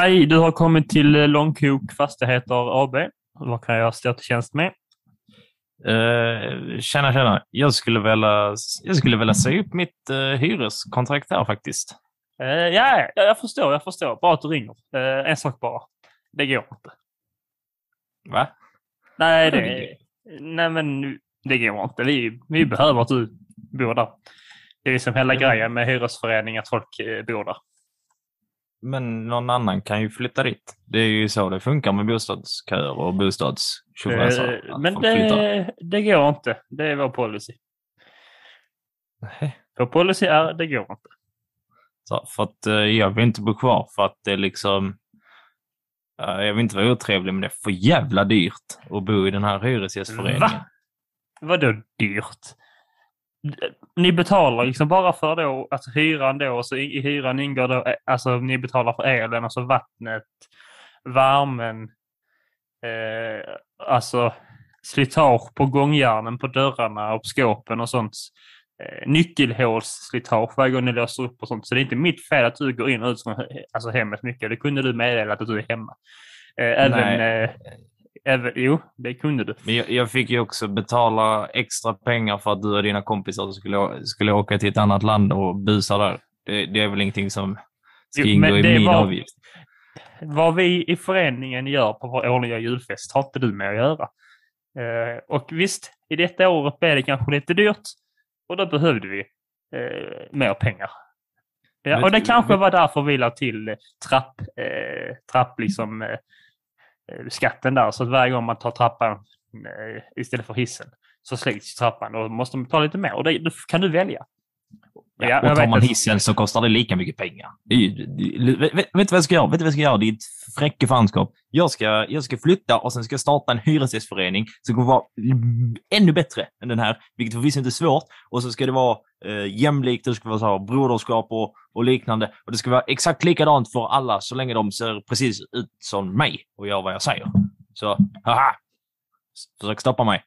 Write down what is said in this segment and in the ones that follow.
Hej, du har kommit till Långkok Fastigheter AB. Vad kan jag stå till tjänst med? Uh, tjena, tjena. Jag skulle vilja, jag skulle vilja säga upp mitt uh, hyreskontrakt här faktiskt. Uh, ja, jag förstår, jag förstår. Bra att du ringer. Uh, en sak bara. Det går inte. Va? Nej, det, nej men det går inte. Vi, vi behöver att du bor där. Det är liksom hela grejen med hyresförening att folk bor där. Men någon annan kan ju flytta dit. Det är ju så det funkar med bostadsköer och bostadstjofräsare. Eh, men det, det går inte. Det är vår policy. Nej. Vår policy är det går inte. Så, för att eh, jag vill inte bo kvar för att det är liksom... Eh, jag vill inte vara otrevlig men det är för jävla dyrt att bo i den här hyresgästföreningen. Va? Vadå dyrt? Ni betalar liksom bara för då, alltså hyran då, och så i hyran ingår då, eh, alltså ni betalar för elen, alltså vattnet, värmen, eh, alltså slitage på gångjärnen på dörrarna och på skåpen och sånt. Eh, nyckelhålsslitage varje gång ni låser upp och sånt. Så det är inte mitt fel att du går in och ut från alltså, hemmet mycket. Det kunde du meddela att du är hemma. Eh, även, eh, Även, jo, det kunde du. Men jag, jag, fick ju också betala extra pengar för att du och dina kompisar skulle, skulle åka till ett annat land och busa där. Det, det är väl ingenting som ska jo, ingå i min var, avgift. Vad vi i föreningen gör på vår årliga julfest har inte du med att göra. Eh, och visst, i detta året blev det kanske lite dyrt och då behövde vi eh, mer pengar. Ja, och det kanske var därför vi la till trapp, eh, trapp liksom, Eh, skatten där. Så att varje gång man tar trappan eh, istället för hissen så slits trappan och måste man ta lite mer. Och det, det kan du välja. Ja, och tar man hissen så kostar det lika mycket pengar. Vet, vet, du vad jag ska göra? Vet du vad jag ska göra? Ditt fräcke fanskap. Jag ska, jag ska flytta och sen ska jag starta en hyresgästförening som kommer vara ännu bättre än den här, vilket förvisso inte är svårt. Och så ska det vara eh, jämlikt, det ska vara så här, broderskap och, och liknande. Och det ska vara exakt likadant för alla så länge de ser precis ut som mig och gör vad jag säger. Så, haha! Försök stoppa mig.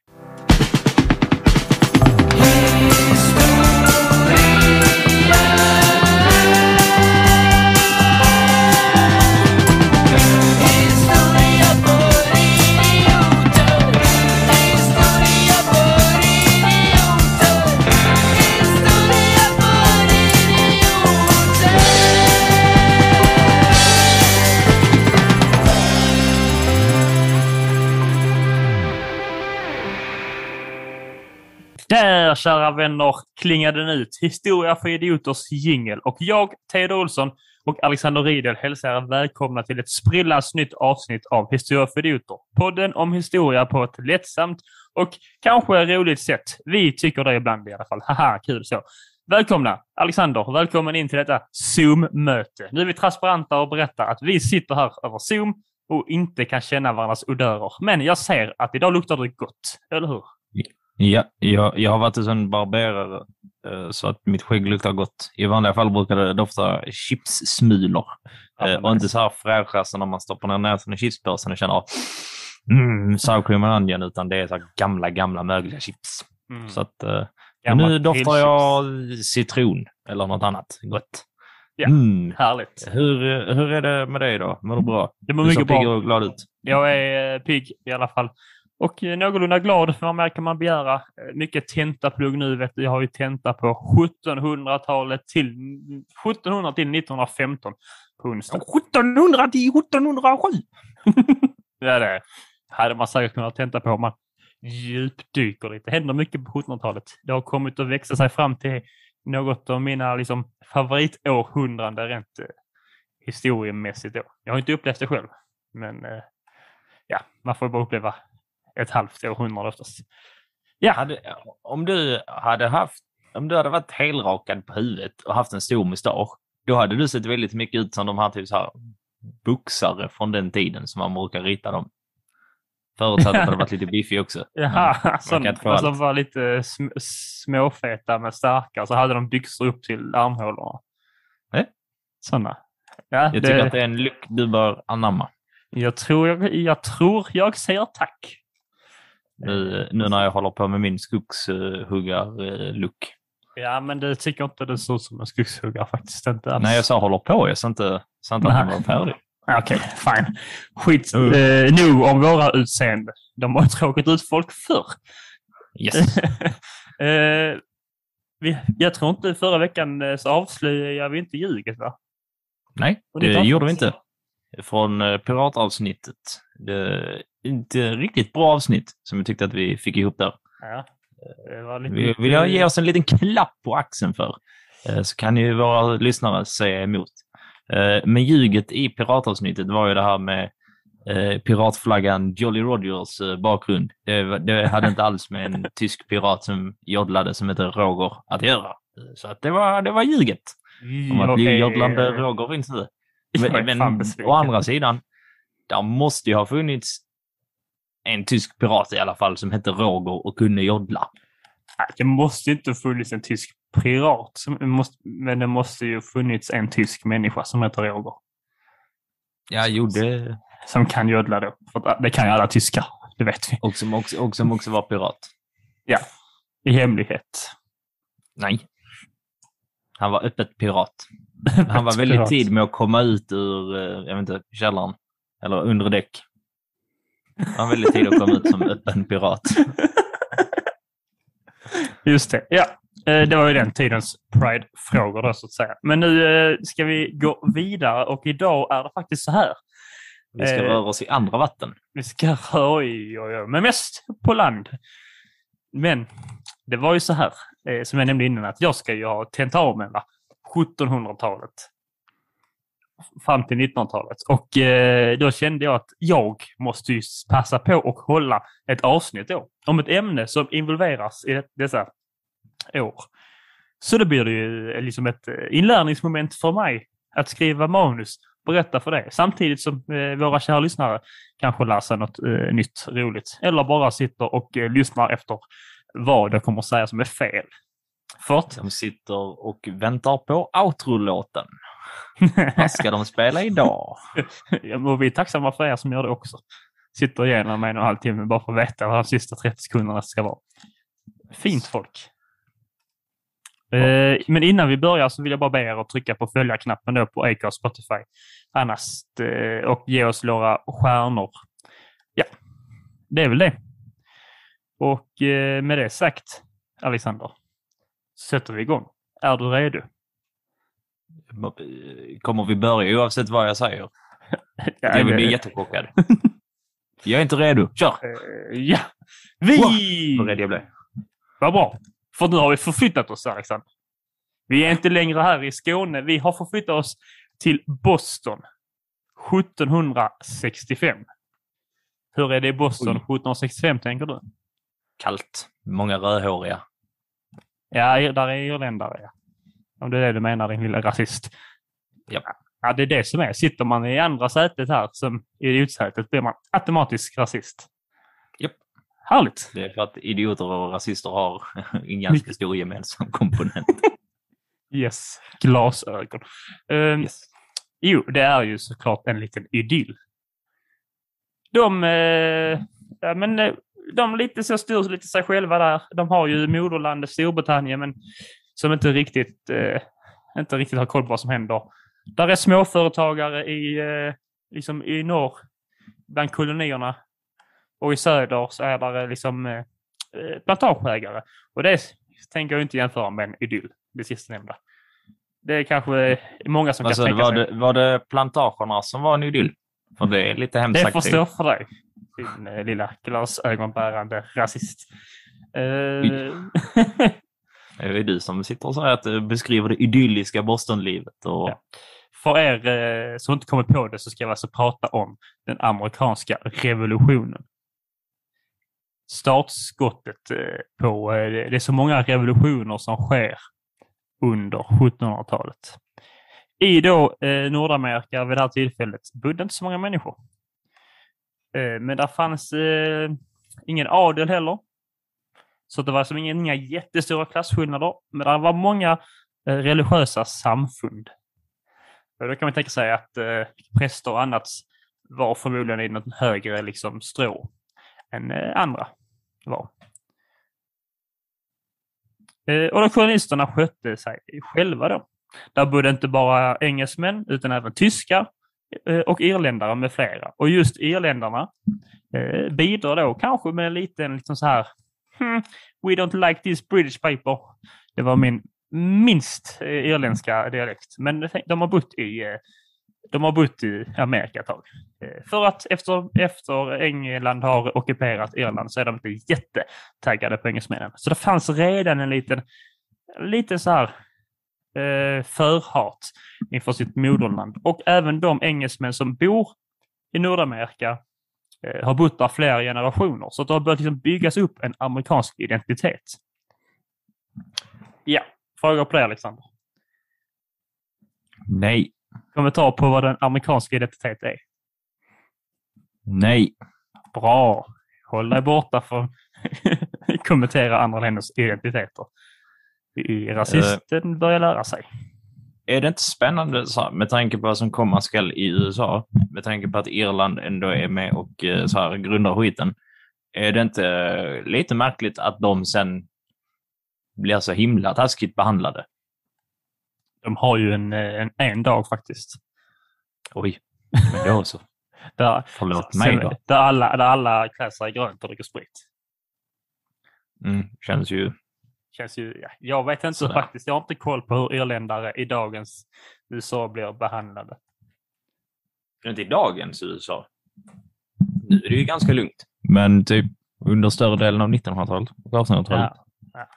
Där, kära vänner, klingade den ut. Historia för idioters jingel. Och jag, Teodor Olsson och Alexander Riedel hälsar er välkomna till ett sprillans nytt avsnitt av Historia för idioter. Podden om historia på ett lättsamt och kanske roligt sätt. Vi tycker det ibland i alla fall. Haha, kul så. Välkomna! Alexander, välkommen in till detta Zoom-möte. Nu är vi transparenta och berättar att vi sitter här över Zoom och inte kan känna varandras odörer. Men jag ser att idag luktar det gott, eller hur? Ja, jag, jag har varit hos en barberare eh, så att mitt skägg luktar gott. I vanliga fall brukar det dofta chipssmulor ja, eh, och inte så här fräscha som när man stoppar ner näsan i chipspåsen och känner mm, sour cream and onion, utan det är så gamla, gamla mögliga chips. Mm. Så att, eh, nu doftar jag citron eller något annat gott. Ja, mm. härligt. Hur, hur är det med dig då? Mår du bra? Det mår mycket bra. Du ser pigg och glad ut. Jag är pigg i alla fall. Och eh, någorlunda glad, för vad mer kan man begära? Eh, mycket tentaplugg nu, vet du. Jag har ju tenta på 1700-talet till 1700 till 1915 på onsdag. 1700 till 1707! ja, det hade man säkert kunnat tenta på om man djupdyker lite. Det händer mycket på 1700-talet. Det har kommit att växa sig fram till något av mina liksom, favoritårhundraden rent eh, historiemässigt. Då. Jag har inte upplevt det själv, men eh, ja, man får bara uppleva ett halvt århundrade oftast. Ja. Hade, om du hade haft, om du hade varit helrakad på huvudet och haft en stor mustasch, då hade du sett väldigt mycket ut som de här typ så här boxare från den tiden som man brukar rita dem. Förutsatt att hade varit lite biffig också. Jaha, som, som var lite sm småfeta men starka. Så hade de byxor upp till armhålorna. Eh? Sådana. Ja, jag det... tycker att det är en look du bör anamma. Jag tror jag, jag, tror jag säger tack. Nu, nu när jag håller på med min skogshuggar-look. Ja, men det tycker inte det ser ut som en skogshuggare faktiskt. Inte alls. Nej, jag sa håller på. Jag sa inte, sa inte att den var färdig. Okej, okay, fine. Skit. Mm. Eh, nog om våra utseende. De har tråkigt ut folk förr. Yes. eh, vi, jag tror inte förra veckan eh, så avslöjade vi inte ljuget va? Nej, det gjorde vi inte. Från eh, piratavsnittet. Det inte riktigt bra avsnitt som vi tyckte att vi fick ihop där. Ja, lite... Vi vill jag ge oss en liten klapp på axeln för. Eh, så kan ju våra lyssnare säga emot. Men ljuget i piratavsnittet var ju det här med piratflaggan Jolly Rogers bakgrund. Det, det, hade inte alls med en tysk pirat som joddlade som heter Roger att göra. Så att det var, det var ljuget. Om att bli joddlande Roger finns inte. Men, men å andra sidan, där måste ju ha funnits en tysk pirat i alla fall som hette Roger och kunde joddla. Det måste inte ha funnits en tysk pirat, men det måste ju ha funnits en tysk människa som heter Roger. Ja, jo, det... Som kan joddla då. För det kan ju alla tyskar, det vet vi. Och som också, och som också var pirat. Ja, i hemlighet. Nej. Han var öppet pirat. Han var väldigt tid med att komma ut ur, eh, jag vet inte, källaren. Eller under däck. Han var väldigt tid att komma ut som öppen pirat. Just det, ja. Eh, det var ju den tidens Pride-frågor då så att säga. Men nu eh, ska vi gå vidare och idag är det faktiskt så här. Vi ska röra oss i andra vatten. Vi ska röra, oj, oj, oj, men mest på land. Men det var ju så här, som jag nämnde innan, att jag ska ju ha tentamen va? 1700-talet. Fram till 1900-talet. Och eh, då kände jag att jag måste ju passa på och hålla ett avsnitt då. Om ett ämne som involveras i dessa år. Så det blir det ju eh, liksom ett eh, inlärningsmoment för mig att skriva manus, berätta för det. Samtidigt som eh, våra kära lyssnare kanske lär sig något eh, nytt roligt. Eller bara sitter och eh, lyssnar efter vad jag kommer att säga som är fel. Fort. De sitter och väntar på outro-låten. Vad ska de spela idag? och vi är tacksamma för er som gör det också. Sitter igenom en och en halv timme bara för att veta vad de sista 30 sekunderna ska vara. Fint folk. Eh, men innan vi börjar så vill jag bara be er att trycka på följa-knappen då på Acast Spotify. Annars, eh, och ge oss några stjärnor. Ja, det är väl det. Och eh, med det sagt, Alexander sätter vi igång. Är du redo? Kommer vi börja oavsett vad jag säger? jag vill bli jättechockad. jag är inte redo. Kör! Uh, ja! Vi... Wow, vad rädd jag blev. Vad bra. För nu har vi förflyttat oss, Alexander. Vi är inte längre här i Skåne. Vi har förflyttat oss till Boston 1765. Hur är det i Boston Oj. 1765, tänker du? Kallt. Många rödhåriga. Ja, där är irländare. Ja. Om det är det du menar, din lilla rasist. Ja. ja, det är det som är. Sitter man i andra sätet här, som idiotsätet, blir man automatiskt rasist. Japp. Härligt. Det är för att idioter och rasister har en ganska stor gemensam komponent. yes, glasögon. Um, yes. Jo, det är ju såklart en liten idyll. De, eh, ja, men eh, de lite så styr lite sig själva där. De har ju moderlandet Storbritannien, men som inte riktigt, eh, inte riktigt har koll på vad som händer. Där är småföretagare i, eh, liksom i norr, bland kolonierna. Och i söder så är det liksom eh, eh, plantageägare. Och det tänker jag inte jämföra med en idyll, det sistnämnda. Det är kanske många som alltså, kan tänka var sig. Det, var det plantagerna som var en idyll? För det är lite hemskt Det får stå för dig din eh, lilla glasögonbärande rasist. Eh, det är du som sitter och säger att du beskriver det idylliska Bostonlivet. Och... Ja. För er eh, som inte kommit på det så ska vi alltså prata om den amerikanska revolutionen. Startskottet eh, på, eh, det är så många revolutioner som sker under 1700-talet. I då eh, Nordamerika vid det här tillfället bodde inte så många människor. Eh, men där fanns eh, ingen adel heller. Så det var som inga, inga jättestora klasskillnader. Men det var många eh, religiösa samfund. Och då kan man tänka sig att eh, präster och annat var förmodligen i något högre liksom, strå än eh, andra var. Eh, och de kolonisterna skötte sig själva då. Där bodde inte bara engelsmän utan även tyskar, eh, och irländare med flera. Och just irländarna eh, bidrar då kanske med en liten liksom så här hmm, We don't like this British paper. Det var min minst eh, irländska dialekt. Men de har bott i, eh, de har bott i Amerika ett tag. Eh, för att efter, efter England har ockuperat Irland så är de inte jättetaggade på engelsmännen. Så det fanns redan en liten, lite så här eh, förhat inför sitt moderland. Och även de engelsmän som bor i Nordamerika eh, har bott där flera generationer. Så det har börjat liksom byggas upp en amerikansk identitet. Ja, frågor på det Alexander? Nej. Kommentar på vad den amerikanska identitet är? Nej. Bra. Håll dig borta från kommentera andra länders identiteter. Rasisten börjar lära sig. Är det inte spännande så här, med tanke på vad som komma skall i USA, med tanke på att Irland ändå är med och eh, så här, grundar skiten. Är det inte lite märkligt att de sen blir så himla taskigt behandlade? De har ju en, en, en dag faktiskt. Oj, men då så. där, Förlåt mig då. Där alla, där alla klär sig grönt och dricker sprit. Mm, känns ju känns ju, ja, jag vet inte Sådär. faktiskt. Jag har inte koll på hur irländare i dagens USA blir behandlade. Inte i dagens USA? Nu är det ju ganska lugnt. Men typ under större delen av 1900-talet och 1800-talet. Ja, ja.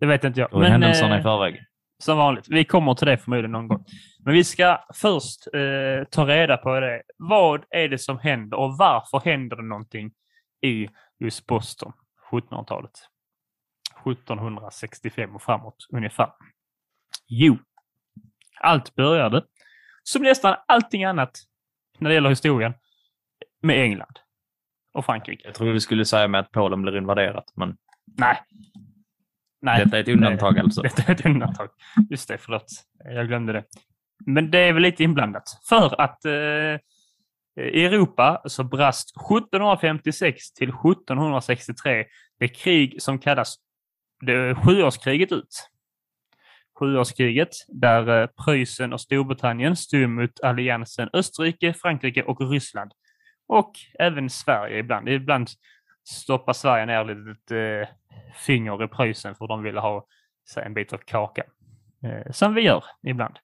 Det vet inte jag. Då är händelserna eh, i förväg. Som vanligt. Vi kommer till det förmodligen någon gång. Men vi ska först eh, ta reda på det. Vad är det som händer och varför händer det någonting i just Boston 1700-talet? 1765 och framåt ungefär. Jo, allt började, som nästan allting annat när det gäller historien, med England och Frankrike. Jag trodde du skulle säga med att Polen blir invaderat, men... Nej. Nej. Detta är ett undantag alltså? Detta är ett undantag. Just det, förlåt. Jag glömde det. Men det är väl lite inblandat. För att eh, i Europa så brast 1756 till 1763 det krig som kallas det sjuårskriget ut. Sjuårskriget där eh, Preussen och Storbritannien stod mot alliansen Österrike, Frankrike och Ryssland. Och även Sverige ibland. Ibland stoppar Sverige ner lite eh, finger i Preussen för de ville ha en bit av kakan. Eh, som vi gör ibland.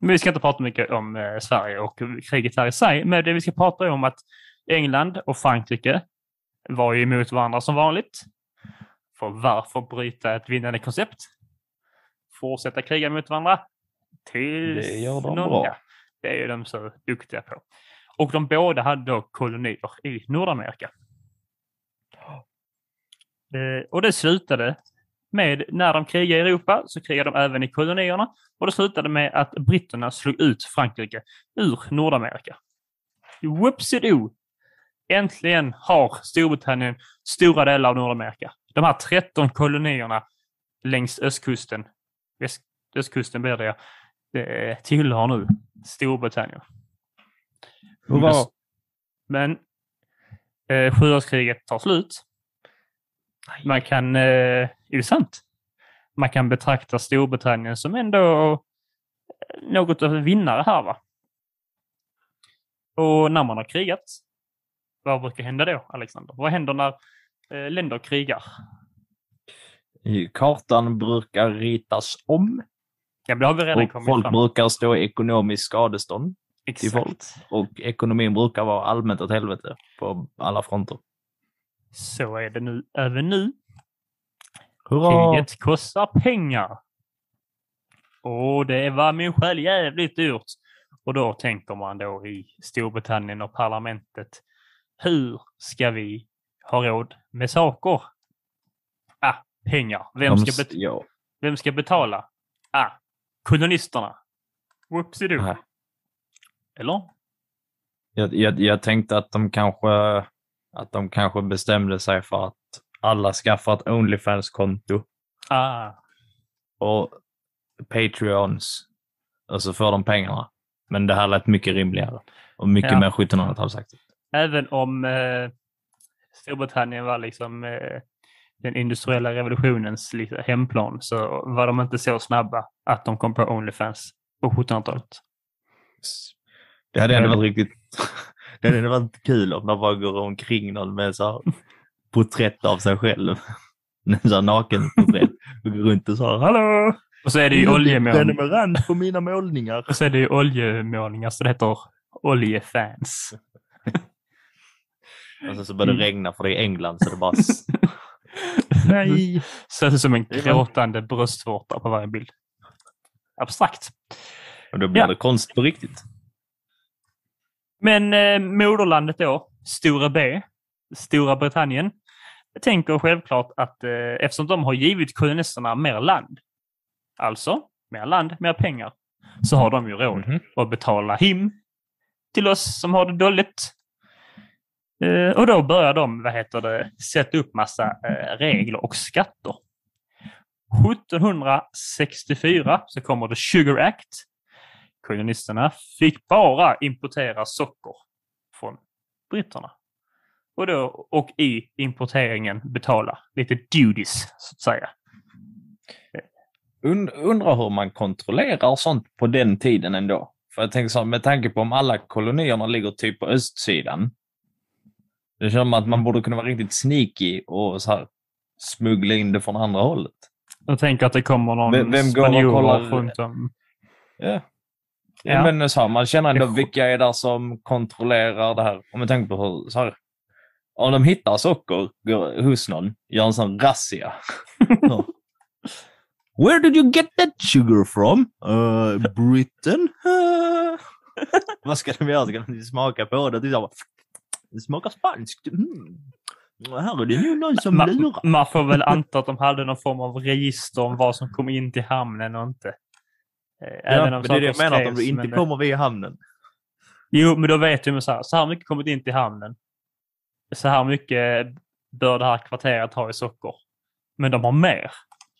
Men vi ska inte prata mycket om eh, Sverige och kriget här i sig, men det vi ska prata om att England och Frankrike var ju emot varandra som vanligt. För varför bryta ett vinnande koncept? Fortsätta kriga mot varandra? Tills det gör de någon, bra. Ja, det är de så duktiga på. Och de båda hade då kolonier i Nordamerika. Eh, och det slutade med, när de krigade i Europa så krigade de även i kolonierna. Och det slutade med att britterna slog ut Frankrike ur Nordamerika. Whoopsie-doo! Äntligen har Storbritannien stora delar av Nordamerika. De här 13 kolonierna längs östkusten, väst, östkusten blir det, det tillhör nu Storbritannien. Hurra! Men eh, sjuårskriget tar slut. Man kan, eh, är det sant? Man kan betrakta Storbritannien som ändå eh, något av vinnare här va? Och när man har krigat, vad brukar hända då, Alexander? Vad händer när länder krigar? Kartan brukar ritas om. Ja, det har vi redan och kommit folk fram. brukar stå i ekonomiskt skadestånd Exakt. folk. Och ekonomin brukar vara allmänt åt helvete på alla fronter. Så är det nu även nu. Hurra! Kriget kostar pengar. Och det var min själ jävligt dyrt. Och då tänker man då i Storbritannien och parlamentet. Hur ska vi har råd med saker. Ah, pengar. Vem ska, bet ja. Vem ska betala? Ah, kolonisterna. Whoopsie Eller? Jag, jag, jag, tänkte att de kanske att de kanske bestämde sig för att alla skaffar ett Onlyfans-konto. Ah. Och Patreons. Och så får de pengarna. Men det här lät mycket rimligare och mycket ja. mer 1700-talsaktigt. Även om eh, Storbritannien var liksom eh, den industriella revolutionens liksom, hemplan så var de inte så snabba att de kom på Onlyfans på 1700-talet. Det hade ändå varit riktigt... Det hade varit kul om man bara går omkring någon med så här porträtt av sig själv. Här nakenporträtt. Och går runt och så här, hallå! Och så är det ju oljemålningar. Prenumerant på mina målningar. Och så är det ju oljemålningar, så det heter oljefans. Och sen så börjar det regna för det är England så det bara... Nej! Ser ut som en gråtande bröstvårta på varje bild. Abstrakt. Och då blir Ja. det konst på riktigt. Men eh, moderlandet då, Stora B, Stora Britannien, jag tänker självklart att eh, eftersom de har givit kolonisterna mer land, alltså mer land, mer pengar, så har de ju råd Mhm. att betala him till oss som har det dåligt. Eh, och då börjar de, vad heter det, sätta upp massa eh, regler och skatter. 1764 så kommer The Sugar Act. Kolonisterna fick bara importera socker från britterna. Och, då, och i importeringen betala lite duties, så att säga. Und, undrar hur man kontrollerar sånt på den tiden ändå. För jag tänker så här, med tanke på om alla kolonierna ligger typ på östsidan. Det känns som att man borde kunna vara riktigt sneaky och så här, smuggla in det från andra hållet. Jag tänker att det kommer någon Vem- vem går och kollar- runt om. Ja. Ja. Men så här, man känner ändå Det vilka är där som kontrollerar det här. Om man tänker på hur, så här, om de hittar socker går, hos någon, gör en sån razzia. Where did you get that sugar from? Uh, Britain? Vad ska de göra? Ska de smaka på det? Det, smakar spanskt. Mm. Här är det nog någon som Man, lurar. man får väl anta att de hade någon form av register om vad som kom in till hamnen och inte. Eh, Ja, Även men om det är det jag menar, att om du inte men- kommer via hamnen. Jo, men då vet du så här, så här mycket kommit in till hamnen. Så här mycket bör det här kvarteret ha i socker. Men de har mer.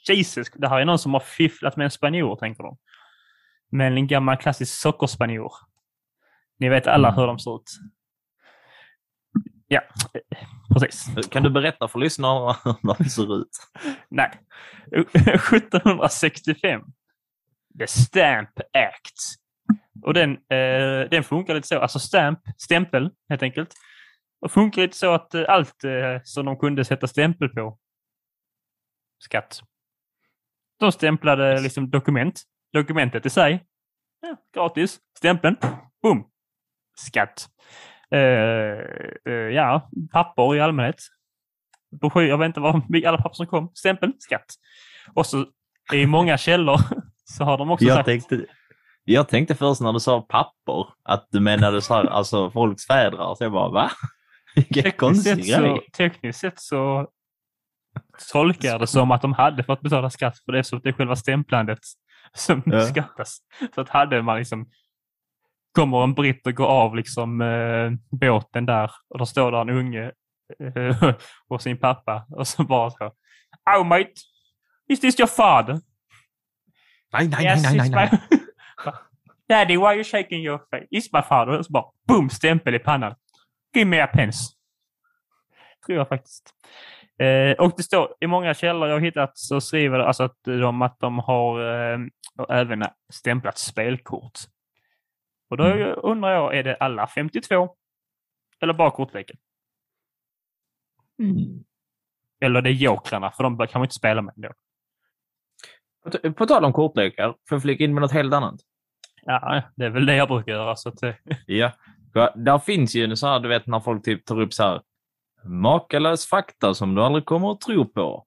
Jesus, det här är någon som har fifflat med en spanjor, tänker de. Men en gammal klassisk sockerspanjor. Ni vet alla Mm. hur de ser ut. Ja, precis. Kan du berätta för lyssnarna hur det ser ut? Nej. 1765. The Stamp Act. Och den, eh, den funkar lite så, alltså stamp, stämpel helt enkelt. Och funkar lite så att eh, allt eh, som de kunde sätta stämpel på, skatt. De stämplade liksom dokument. Dokumentet i sig, ja, gratis. Stämpeln, boom, skatt. Eh, eh, ja, papper i allmänhet. Broschyr, jag vet inte vad, alla papper som kom. Stämpel, skatt. Och så i många källor så har de också Jag sagt... tänkte, jag tänkte först när du sa papper att du menade så här, alltså folks fädrar. Så jag bara, va? Vilken tekniskt konstig grej. så, tekniskt sett så tolkar jag det som att de hade fått betala skatt för det att det är själva stämplandet som Ja. skattas. Så att hade man liksom kommer en britt och går av liksom eh, båten där och då står där en unge eh, och sin pappa och så bara så Oh mate, is this your father? Nej, nej, Yes, nej, nej, nej. my... Daddy, why are you shaking your face? It's my father. Och så bara boom, stämpel i pannan. Give me a pence. Tror jag faktiskt. Eh, och det står i många källor jag har hittat så skriver alltså att de, att de har eh, även stämplat spelkort. Och då Mm. undrar jag, är det alla 52? Eller bara kortleken? Mm. Eller är det jokrarna? För de kan man inte spela med ändå. På tal om kortlekar, får jag flika in med något helt annat? Ja, det är väl det jag brukar göra. Så att, Ja. Där finns ju en så här, du vet när folk typ tar upp så här makalös fakta som du aldrig kommer att tro på.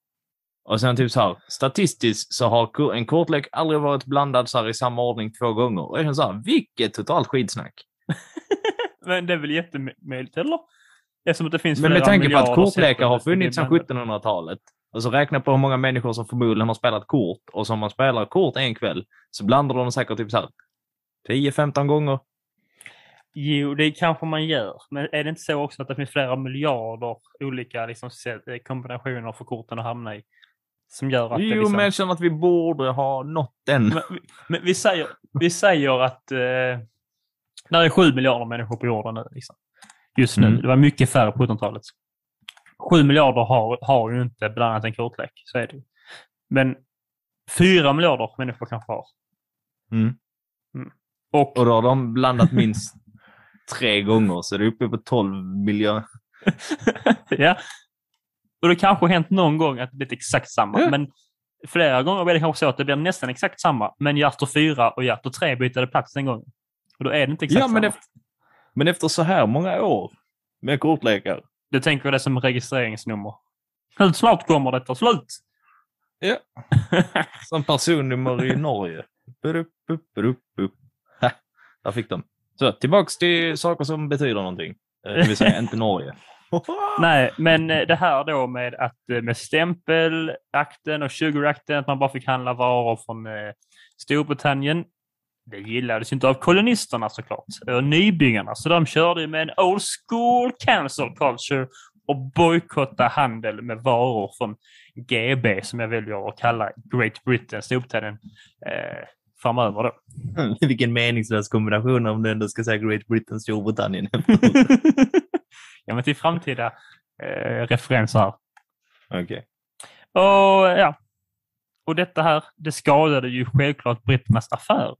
Och sen typ så här, statistiskt så har en kortlek aldrig varit blandad så här i samma ordning två gånger. Och jag känner så här, vilket totalt skitsnack. Men det är väl jättemöjligt, eller? Eftersom det finns Men med tanke på att kortlekar har funnits sedan blir blandat. 1700-talet och så räkna på hur många människor som förmodligen har spelat kort och som man spelar kort en kväll så blandar de säkert typ så här 10-15 gånger. Jo, det kanske man gör. Men är det inte så också att det finns flera miljarder olika liksom, kombinationer för korten att hamna i? Som gör att det Jo, liksom... men jag känner att vi borde ha nått den. Men, vi- men vi, säger, vi säger att eh, det är sju miljarder människor på jorden nu. Liksom. Just nu. Mm. Det var mycket färre på 1700-talet. Sju miljarder har, har ju inte bland annat en kortlek. Så är det. Men fyra miljarder människor kanske har. Mm. Och, och då har de blandat minst tre gånger, så det är uppe på 12 miljoner. ja. Och det kanske har hänt någon gång att det blivit exakt samma. Ja. Men flera gånger blir det kanske så att det blir nästan exakt samma. Men hjärtor 4 och hjärtor 3 bytte plats en gång. Och då är det inte exakt ja, men samma. Efter, men efter så här många år med kortlekar. Du tänker det som registreringsnummer? Hur snart kommer det ta slut? Ja. Som personnummer i Norge. Ha, där fick de. Så tillbaks till saker som betyder någonting. Eh, det vill säga inte Norge. Nej, men eh, det här då med att eh, med stämpelakten och sugarakten, att man bara fick handla varor från Storbritannien. Det gillades inte av kolonisterna såklart, och nybyggarna, så de körde med en old school cancel culture och bojkotta handel med varor från GB, som jag väljer att kalla Great Britain, Storbritannien, eh, framöver då. Vilken meningslös kombination om du ändå ska säga Great Britain, Storbritannien. ja, men till framtida eh, referenser här. Okej. Okay. Och ja, och detta här, det skadade ju självklart britternas affärer.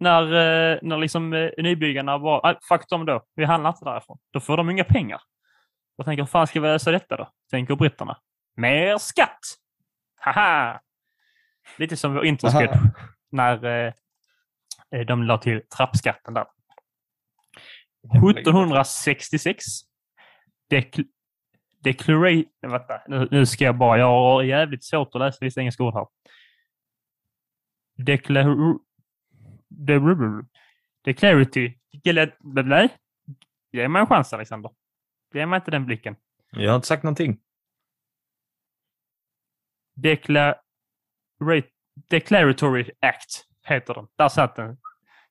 När, eh, när liksom eh, nybyggarna var, äh, fuck dem då, vi handlar inte därifrån. Då får de inga pengar. Och tänker, hur fan ska vi lösa detta då? Tänker britterna. Mer skatt! Haha! Lite som vår introskript när eh, de la till trappskatten där. 1766. Dekl declarate... Vänta, nu, nu ska jag bara... Jag har jävligt svårt att läsa vissa engelska ord här. Declar... Declarity... Nej. Ge mig en chans, Alexander. Ge mig inte den blicken. Jag har inte sagt någonting. Declar... Declaratory Act heter den. Där satt den.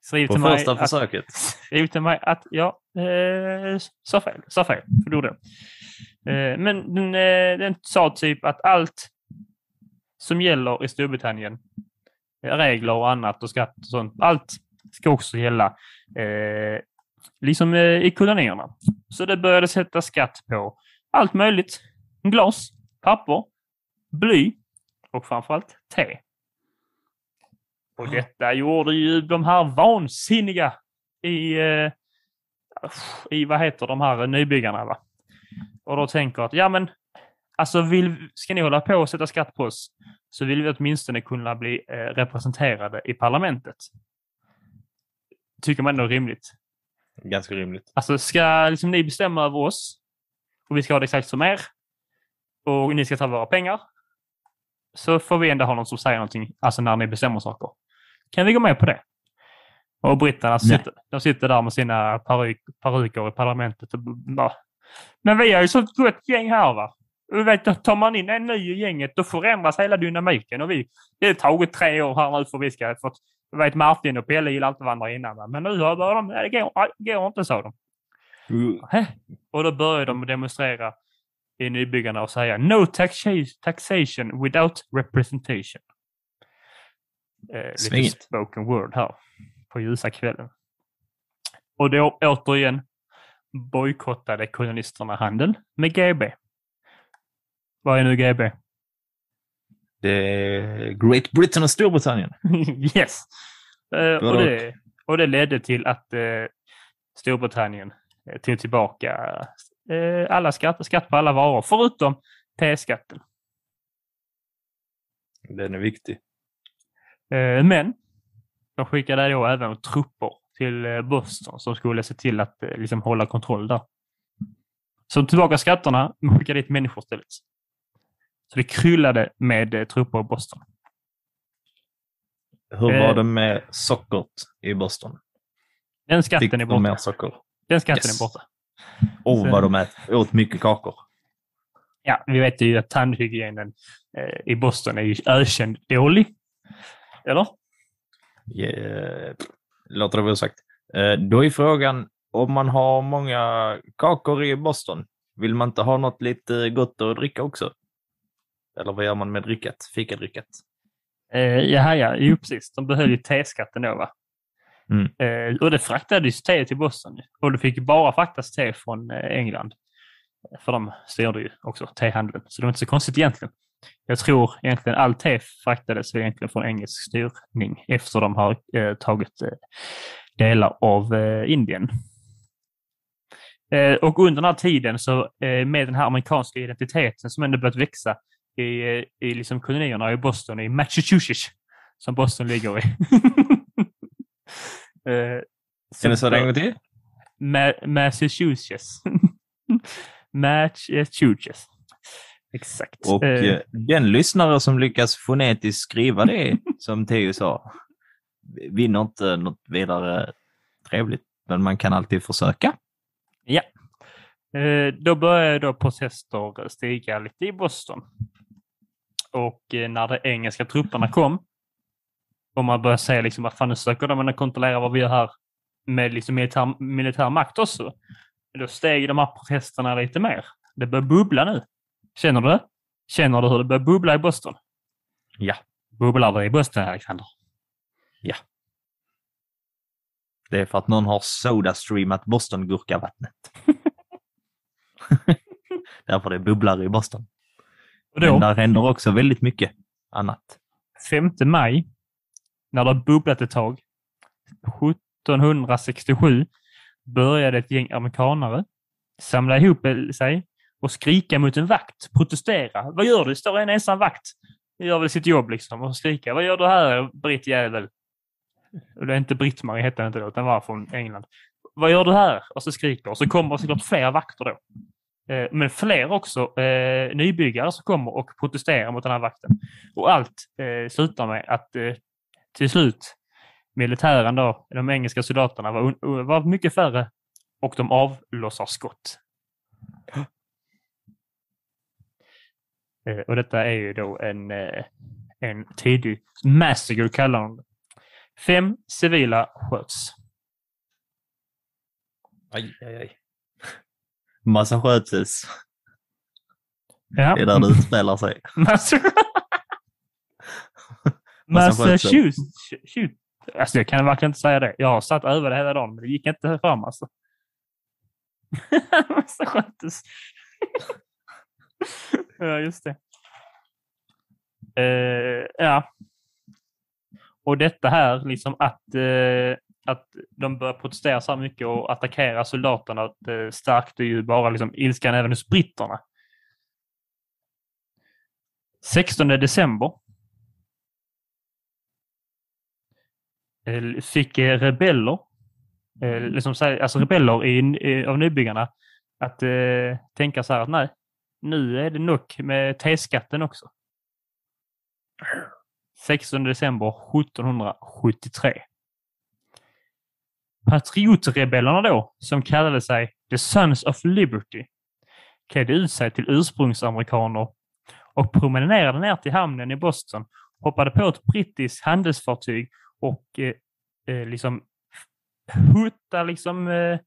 Skriv På till första mig försöket? Att, skriv till mig att jag eh, sa fel. Sa fel. Förlorade. Eh, men den, eh, den sa typ att allt som gäller i Storbritannien, regler och annat och skatt och sånt, allt ska också gälla eh, liksom eh, i kolonierna. Så det började sätta skatt på allt möjligt. Glas, papper, bly och framförallt te. Och detta gjorde ju de här vansinniga i, eh, i vad heter de här nybyggarna. Va? Och då tänker att, ja men, alltså vill, ska ni hålla på och sätta skatt på oss så vill vi åtminstone kunna bli eh, representerade i parlamentet. Tycker man ändå är rimligt. Ganska rimligt. Alltså ska liksom ni bestämma över oss och vi ska ha det exakt som er och ni ska ta våra pengar så får vi ändå ha någon som säger någonting, alltså när ni bestämmer saker. Kan vi gå med på det? Och britterna sitter, de sitter där med sina paryk, paryker i parlamentet och bara, men vi har ju så gott gäng här va. Du vet, tar man in en ny i gänget då förändras hela dynamiken och vi, det har tagit tre år här nu för vi ska, för du vet Martin och Pelle gillade inte varandra innan va? men nu har de, det går, det går inte sa de. Mm. Och då började de demonstrera i nybyggarna och säga No taxation without representation. Eh, lite spoken word här på ljusa kvällen. Och då återigen bojkottade kolonisterna handel med GB. Vad är nu GB? Det är Great Britain och Storbritannien. yes. Eh, och, det, och det ledde till att eh, Storbritannien eh, tog tillbaka eh, alla skatter, skatt på alla varor, förutom T-skatten. Den är viktig. Eh, men de skickade då även trupper till eh, Boston som skulle se till att eh, liksom, hålla kontroll där. Så tillbaka skatterna, men skickade dit människor istället. Så det kryllade med trupper i Boston. Hur var det med sockret i Boston? Den skatten Fick är borta. mer socker? Den skatten yes. är borta. Åh, oh, vad de ät, åt mycket kakor. Ja, vi vet ju att tandhygienen i Boston är ju ökänd dålig. Eller? Yeah. Låter det väl sagt. Eh, då är frågan, om man har många kakor i Boston, vill man inte ha något lite gott att dricka också? Eller vad gör man med dricket? Fikadricket? Eh, ja, ja, jo precis. De behöll ju teskatten då va? Mm. Eh, och det fraktades te till Boston. Och det fick bara fraktas te från eh, England. För de styrde ju också tehandeln. Så det var inte så konstigt egentligen. Jag tror egentligen all te fraktades egentligen från engelsk styrning efter de har eh, tagit eh, delar av eh, Indien. Eh, och under den här tiden så eh, med den här amerikanska identiteten som ändå börjat växa i, eh, i liksom kolonierna i Boston, i Massachusetts, som Boston ligger i. eh, kan du säga det en gång till? Ma Massachusetts. Massachusetts. Exakt. Och eh, den lyssnare som lyckas fonetiskt skriva det, som Theo sa, vinner inte något vidare trevligt, men man kan alltid försöka. Ja. Eh, då började då protester stiga lite i Boston. Och eh, när de engelska trupperna kom och man började säga liksom att fan nu söker de att kontrollera vad vi gör här med liksom militär, militär makt också. Då steg de här protesterna lite mer. Det börjar bubbla nu. Känner du det? Känner du hur det börjar bubbla i Boston? Ja. Bubblar det i Boston, Alexander? Ja. Det är för att någon har sodastreamat Boston-gurkavattnet. Därför det bubblar i Boston. Och då, Men där händer också väldigt mycket annat. 5 maj, när det har bubblat ett tag, 1767, började ett gäng amerikanare samla ihop sig och skrika mot en vakt, protestera. Vad gör du? Står en ensam vakt. Gör väl sitt jobb liksom och skrika. Vad gör du här, britt jävel? Och det är inte Britt-Marie hette inte då, utan var från England. Vad gör du här? Och så skriker och så kommer såklart fler vakter då. Eh, men fler också eh, nybyggare som kommer och protesterar mot den här vakten. Och allt eh, slutar med att eh, till slut militären då, de engelska soldaterna var, var mycket färre och de avlossar skott. Eh, och detta är ju då en, eh, en tidig massacre kallar de det. Fem civila sköts. Aj, aj, aj. Massa sköts. Ja. Det är där det utspelar sig. Massachusetts. Alltså jag kan verkligen inte säga det. Jag har satt över det hela dagen, men det gick inte fram alltså. Massachusetts. ja, just det. Uh, ja. Och detta här, liksom att, uh, att de börjar protestera så här mycket och attackera soldaterna, det eh, stärkte ju bara liksom ilskan även hos britterna. 16 december fick rebeller, liksom, alltså rebeller i, av nybyggarna, att tänka så här att nej, nu är det nog med T-skatten också. 16 december 1773. Patriotrebellerna då, som kallade sig The Sons of Liberty, klädde ut sig till ursprungsamerikaner och promenerade ner till hamnen i Boston, hoppade på ett brittiskt handelsfartyg och eh, eh liksom hutta liksom eh,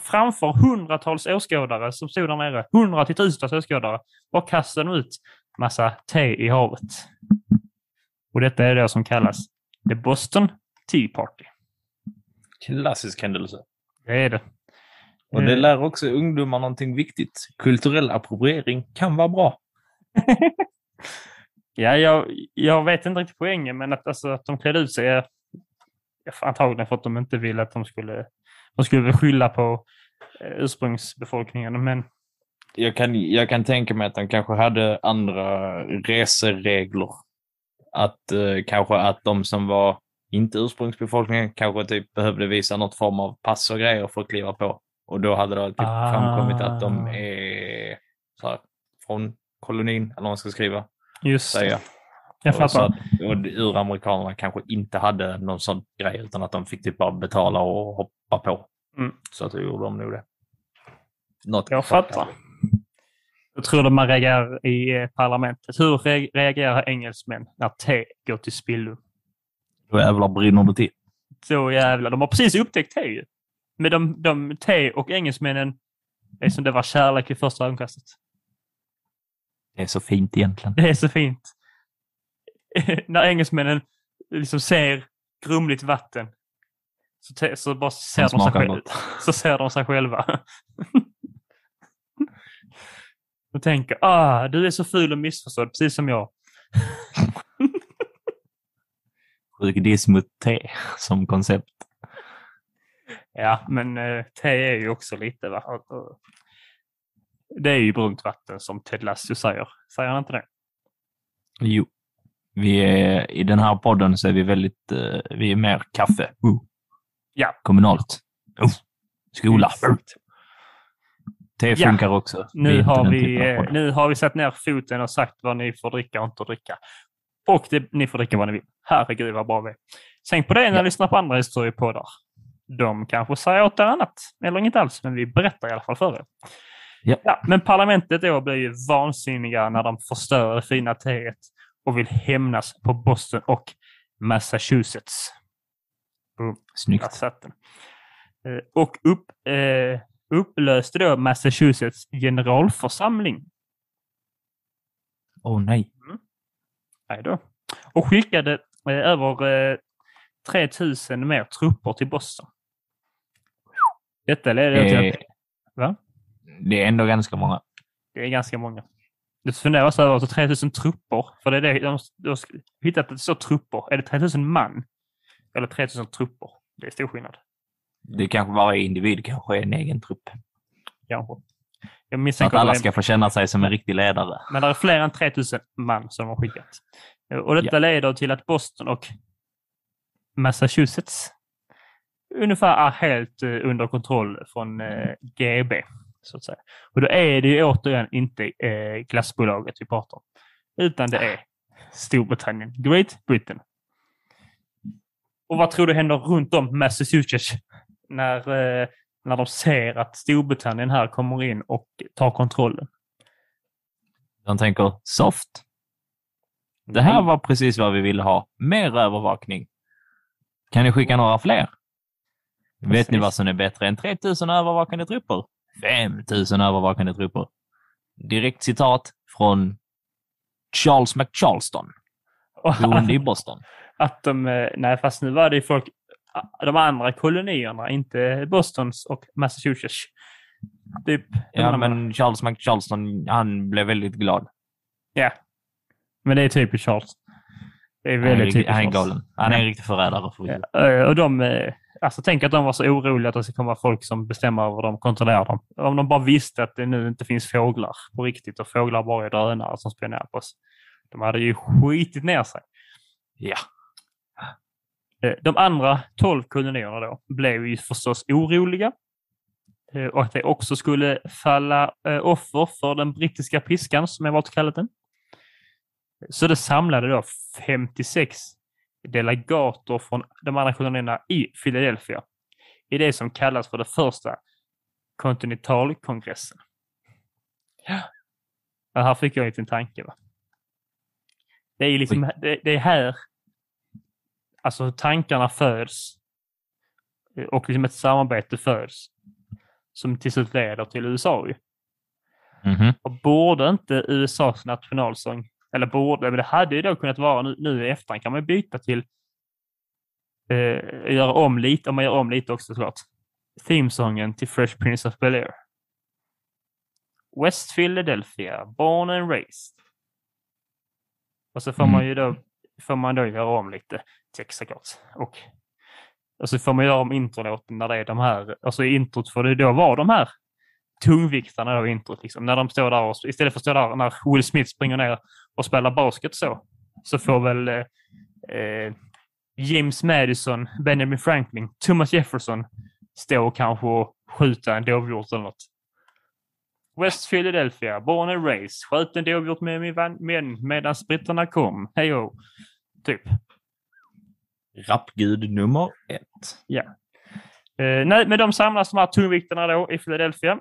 framför hundratals åskådare som stod där nere, hundra till tusentals åskådare, och kastade ut massa te i havet. Och detta är det som kallas The Boston Tea Party. Klassisk händelse. Det är det. Och det eh. lär också ungdomar någonting viktigt. Kulturell appropriering kan vara bra. ja, jag, jag vet inte riktigt poängen, men att, alltså, att de klädde ut sig är antagligen för att de inte ville att de skulle de skulle väl skylla på eh, ursprungsbefolkningen, men... Jag kan, jag kan tänka mig att de kanske hade andra reseregler. Att eh, kanske att de som var inte ursprungsbefolkningen kanske typ behövde visa något form av pass och grejer för att kliva på. Och då hade det typ ah. framkommit att de är så här, från kolonin, eller vad man ska skriva. Just säga. Jag fattar. Så att, och uramerikanerna kanske inte hade någon sån grej utan att de fick typ bara betala och hoppa på. Mm. Så att då gjorde de nog det. Något jag fattar. Hur tror du man reagerar i eh, parlamentet? Hur reagerar engelsmän när te går till spillo? Då jävlar brinner det till. Så jävlar. De har precis upptäckt te ju. Men de, de, te och engelsmännen är som det var kärlek i första ögonkastet. Det är så fint egentligen. Det är så fint. när engelsmännen liksom ser grumligt vatten så, så bara ser de, sig själva, så ser de sig själva. och tänker ah, du är så ful och missförstådd, precis som jag. Sjuk diss mot te som koncept. Ja, men eh, te är ju också lite... Va? Det är ju brunt vatten som Ted Lasso säger. Säger han inte det? Jo. Vi är, I den här podden så är vi väldigt... Uh, vi är mer kaffe. Uh. Ja. Kommunalt. Uh. Skola. Te funkar ja. också. Nu har, vi, eh, nu har vi satt ner foten och sagt vad ni får dricka och inte dricka. Och det, ni får dricka vad ni vill. Herregud vad bra vi är. Tänk på det när ja. ni lyssnar på andra historiepoddar. De kanske säger åt er annat, eller inget alls, men vi berättar i alla fall för er. Ja. ja men parlamentet då blir ju vansinniga när de förstör det fina teet och vill hämnas på Boston och Massachusetts. Boom. Snyggt. Eh, och upp, eh, upplöste då Massachusetts generalförsamling. Åh oh, nej. Mm. Nej då. Och skickade eh, över eh, 3000 mer trupper till Boston. Detta leder till att... Va? Det är ändå ganska många. Det är ganska många. Det funderas över alltså 3000 trupper. För det är det, de, de har hittat att det står trupper. Är det 3000 man? Eller 3000 trupper? Det är stor skillnad. Det kanske varje individ kanske är en egen trupp. Kanske. Jag misstänker att alla ska få känna sig som en riktig ledare. Men det är fler än 3000 man som har skickat. Och detta ja. leder till att Boston och Massachusetts ungefär är helt eh, under kontroll från eh, GB. Så att säga. Och då är det ju återigen inte eh, glassbolaget vi pratar om, utan det är Storbritannien, Great Britain. Och vad tror du händer runt om Massachusetts när, när de ser att Storbritannien här kommer in och tar kontrollen? De tänker soft. Det här var precis vad vi ville ha. Mer övervakning. Kan ni skicka några fler? Precis. Vet ni vad som är bättre än 3000 övervakande trupper? 5000 övervakande trupper. Direkt citat från Charles McCharleston, boende i Boston. Att de, eh, nej fast nu var det folk, de andra kolonierna, inte Bostons och Massachusetts. Typ, ja, men Charles McCharleston, han blev väldigt glad. Ja, men det är typiskt Charles. Det är väldigt typiskt. Han är galen. Han är en riktig förrädare. För ja, och de, eh, alltså, tänk att de var så oroliga att det ska komma folk som bestämmer över dem, kontrollerar dem. Om de bara visste att det nu inte finns fåglar på riktigt och fåglar bara är drönare som spionerar på oss. De hade ju skitit ner sig. Ja. Eh, de andra tolv kolonierna då blev ju förstås oroliga eh, och att det också skulle falla offer för den brittiska piskan som jag valt kallat den. Så det samlade då 56 delegater från de andra kolonierna i Philadelphia i det som kallas för det första kontinentalkongressen. Ja. här fick jag en liten tanke. Va? Det är liksom, det, det, är här alltså tankarna föds och liksom ett samarbete föds som till slut leder till USA. Mm -hmm. Och borde inte USAs nationalsång eller borde, men det hade ju då kunnat vara nu, nu i efterhand kan man byta till eh, göra om lite, om man gör om lite också såklart. Themesången till Fresh Prince of Bel-Air. West Philadelphia, born and raised. Och så får mm. man ju då, får man då göra om lite text såklart. Och, och så får man göra om introlåten när det är de här, alltså introt får det då vara de här tungviktarna då i introt. Liksom. När de står där och, istället för att stå där när Will Smith springer ner och spelar basket så, så får väl eh, eh, James Madison, Benjamin Franklin, Thomas Jefferson stå och kanske skjuta en dovhjort eller något. West Philadelphia, born and raised, sköt en dovhjort med min vän medan britterna kom. Hej Typ. Rappgud nummer ett. Ja. Eh, nej, men de samlas de här tungviktarna då i Philadelphia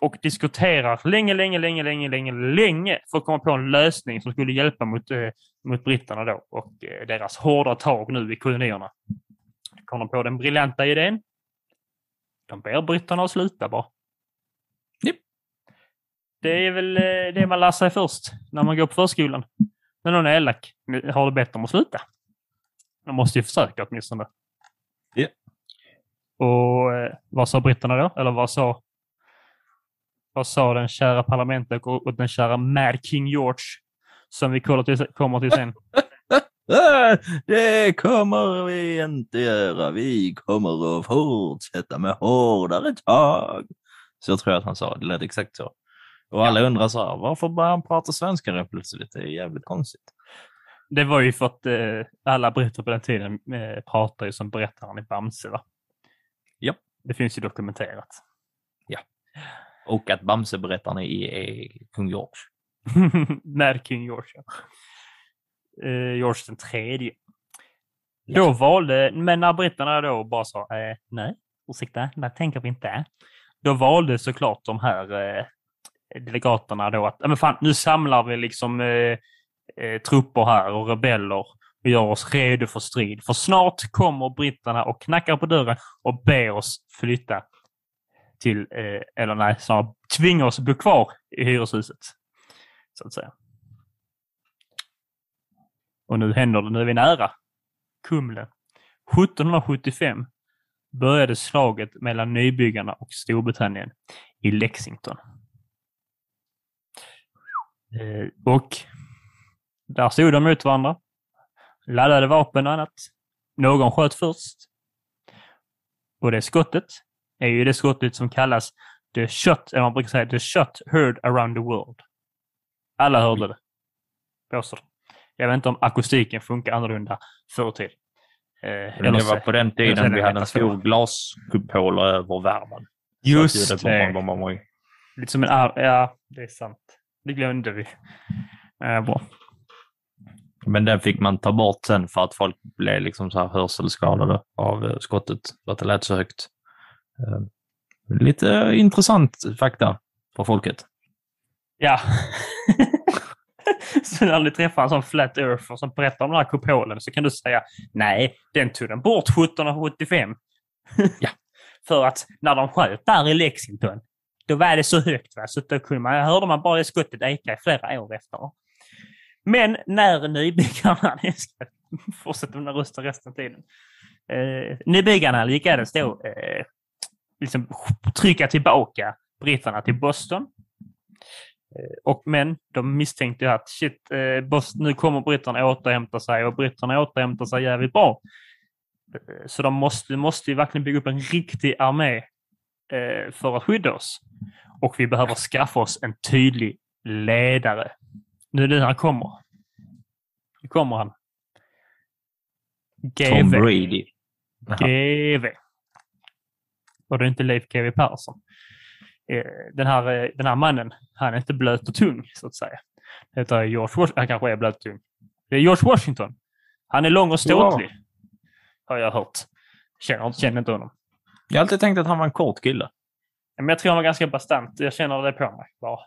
och diskuterar länge, länge, länge, länge, länge, länge för att komma på en lösning som skulle hjälpa mot, eh, mot britterna då och eh, deras hårda tag nu i kolonierna. Kom de på den briljanta idén. De ber britterna att sluta bara. Yep. Det är väl eh, det man lär sig först när man går på förskolan. När någon är elak har det bett dem att sluta. De måste ju försöka åtminstone. Ja. Och eh, vad sa britterna då? Eller vad sa Vad sa den kära parlamentet och den kära Mad King George som vi kommer till sen? Det kommer vi inte göra. Vi kommer att fortsätta med hårdare tag. Så jag tror att han sa det. lät exakt så. Och alla undrar så här, varför börjar han prata svenska rätt plötsligt? Det är jävligt konstigt. Det var ju för att eh, alla berättare på den tiden eh, pratade ju som berättaren i Bamse. Va? Ja. Det finns ju dokumenterat. Ja. Och att Bamse-berättaren är, kung George. Med King George, ja. Eh, George den tredje. Ja. Då valde, men när britterna då bara sa eh, nej, ursäkta, det tänker vi inte. Då valde såklart de här eh, delegaterna då att, men fan, nu samlar vi liksom eh, eh, trupper här och rebeller och gör oss redo för strid. För snart kommer britterna och knackar på dörren och ber oss flytta till, eh, eller nej, snarare tvinga oss att bo kvar i hyreshuset. Så att säga. Och nu händer det, nu är vi nära. Kumle. 1775 började slaget mellan nybyggarna och Storbritannien i Lexington. Eh, och där stod de mot varandra. Laddade vapen och annat. Någon sköt först. Och det skottet är ju det skottet som kallas the shot, eller man brukar säga the shot heard around the world. Alla hörde det. Påstår Jag vet inte om akustiken funkar annorlunda förr i tiden. Eh, det var på den tiden vi hade en stor glaskupol över värmen. Just det. Lite som en Ja, det är sant. Det glömde vi. Eh, bra. Men den fick man ta bort sen för att folk blev liksom så här hörselskadade av eh, skottet, för att det lät så högt. Eh, lite intressant fakta för folket. Ja. så när du träffar en sån flat earther som berättar om den här kupolen så kan du säga nej, den tog den bort 1775. ja. För att när de sköt där i Lexington, då var det så högt. Va? Så då kunde man, hörde man bara det skottet eka i flera år efter. Men när nybyggarna, jag ska fortsätta med rösten resten av tiden. Eh, nybyggarna lyckades då eh, liksom trycka tillbaka britterna till Boston. Eh, och, men de misstänkte att shit, eh, Boston, nu kommer britterna återhämta sig och britterna återhämtar sig jävligt bra. Eh, så de måste, måste ju verkligen bygga upp en riktig armé för att skydda oss. Och vi behöver skaffa oss en tydlig ledare. Nu är det han kommer. Nu kommer han. GV. Tom Brady. GV. Och det är inte Leif GW Persson. Eh, den här, eh, den här mannen, han är inte blöt och tung, så att säga. Det heter George Washington. Han kanske är blöt och tung. Det är George Washington. Han är lång och ståtlig. Ja. Har jag hört. Känner, känner inte honom. Jag har alltid tänkt att han var en kort kille. Men jag tror han var ganska bastant. Jag känner det på mig bara.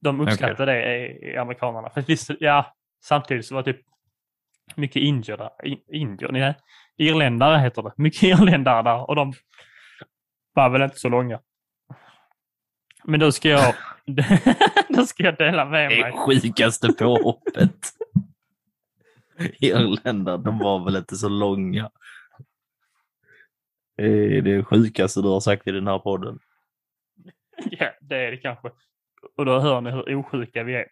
De uppskattar okay. det, amerikanerna. För visst, ja, samtidigt så var det typ mycket indier där. Indier? Nej, irländare heter det. Mycket irländare där och de var väl inte så långa. Men då ska jag, då ska jag dela med mig. Det sjukaste påhoppet. Irländare, de var väl inte så långa. Det är det sjukaste du har sagt i den här podden. Ja, det är det kanske. Och då hör ni hur osjuka vi är.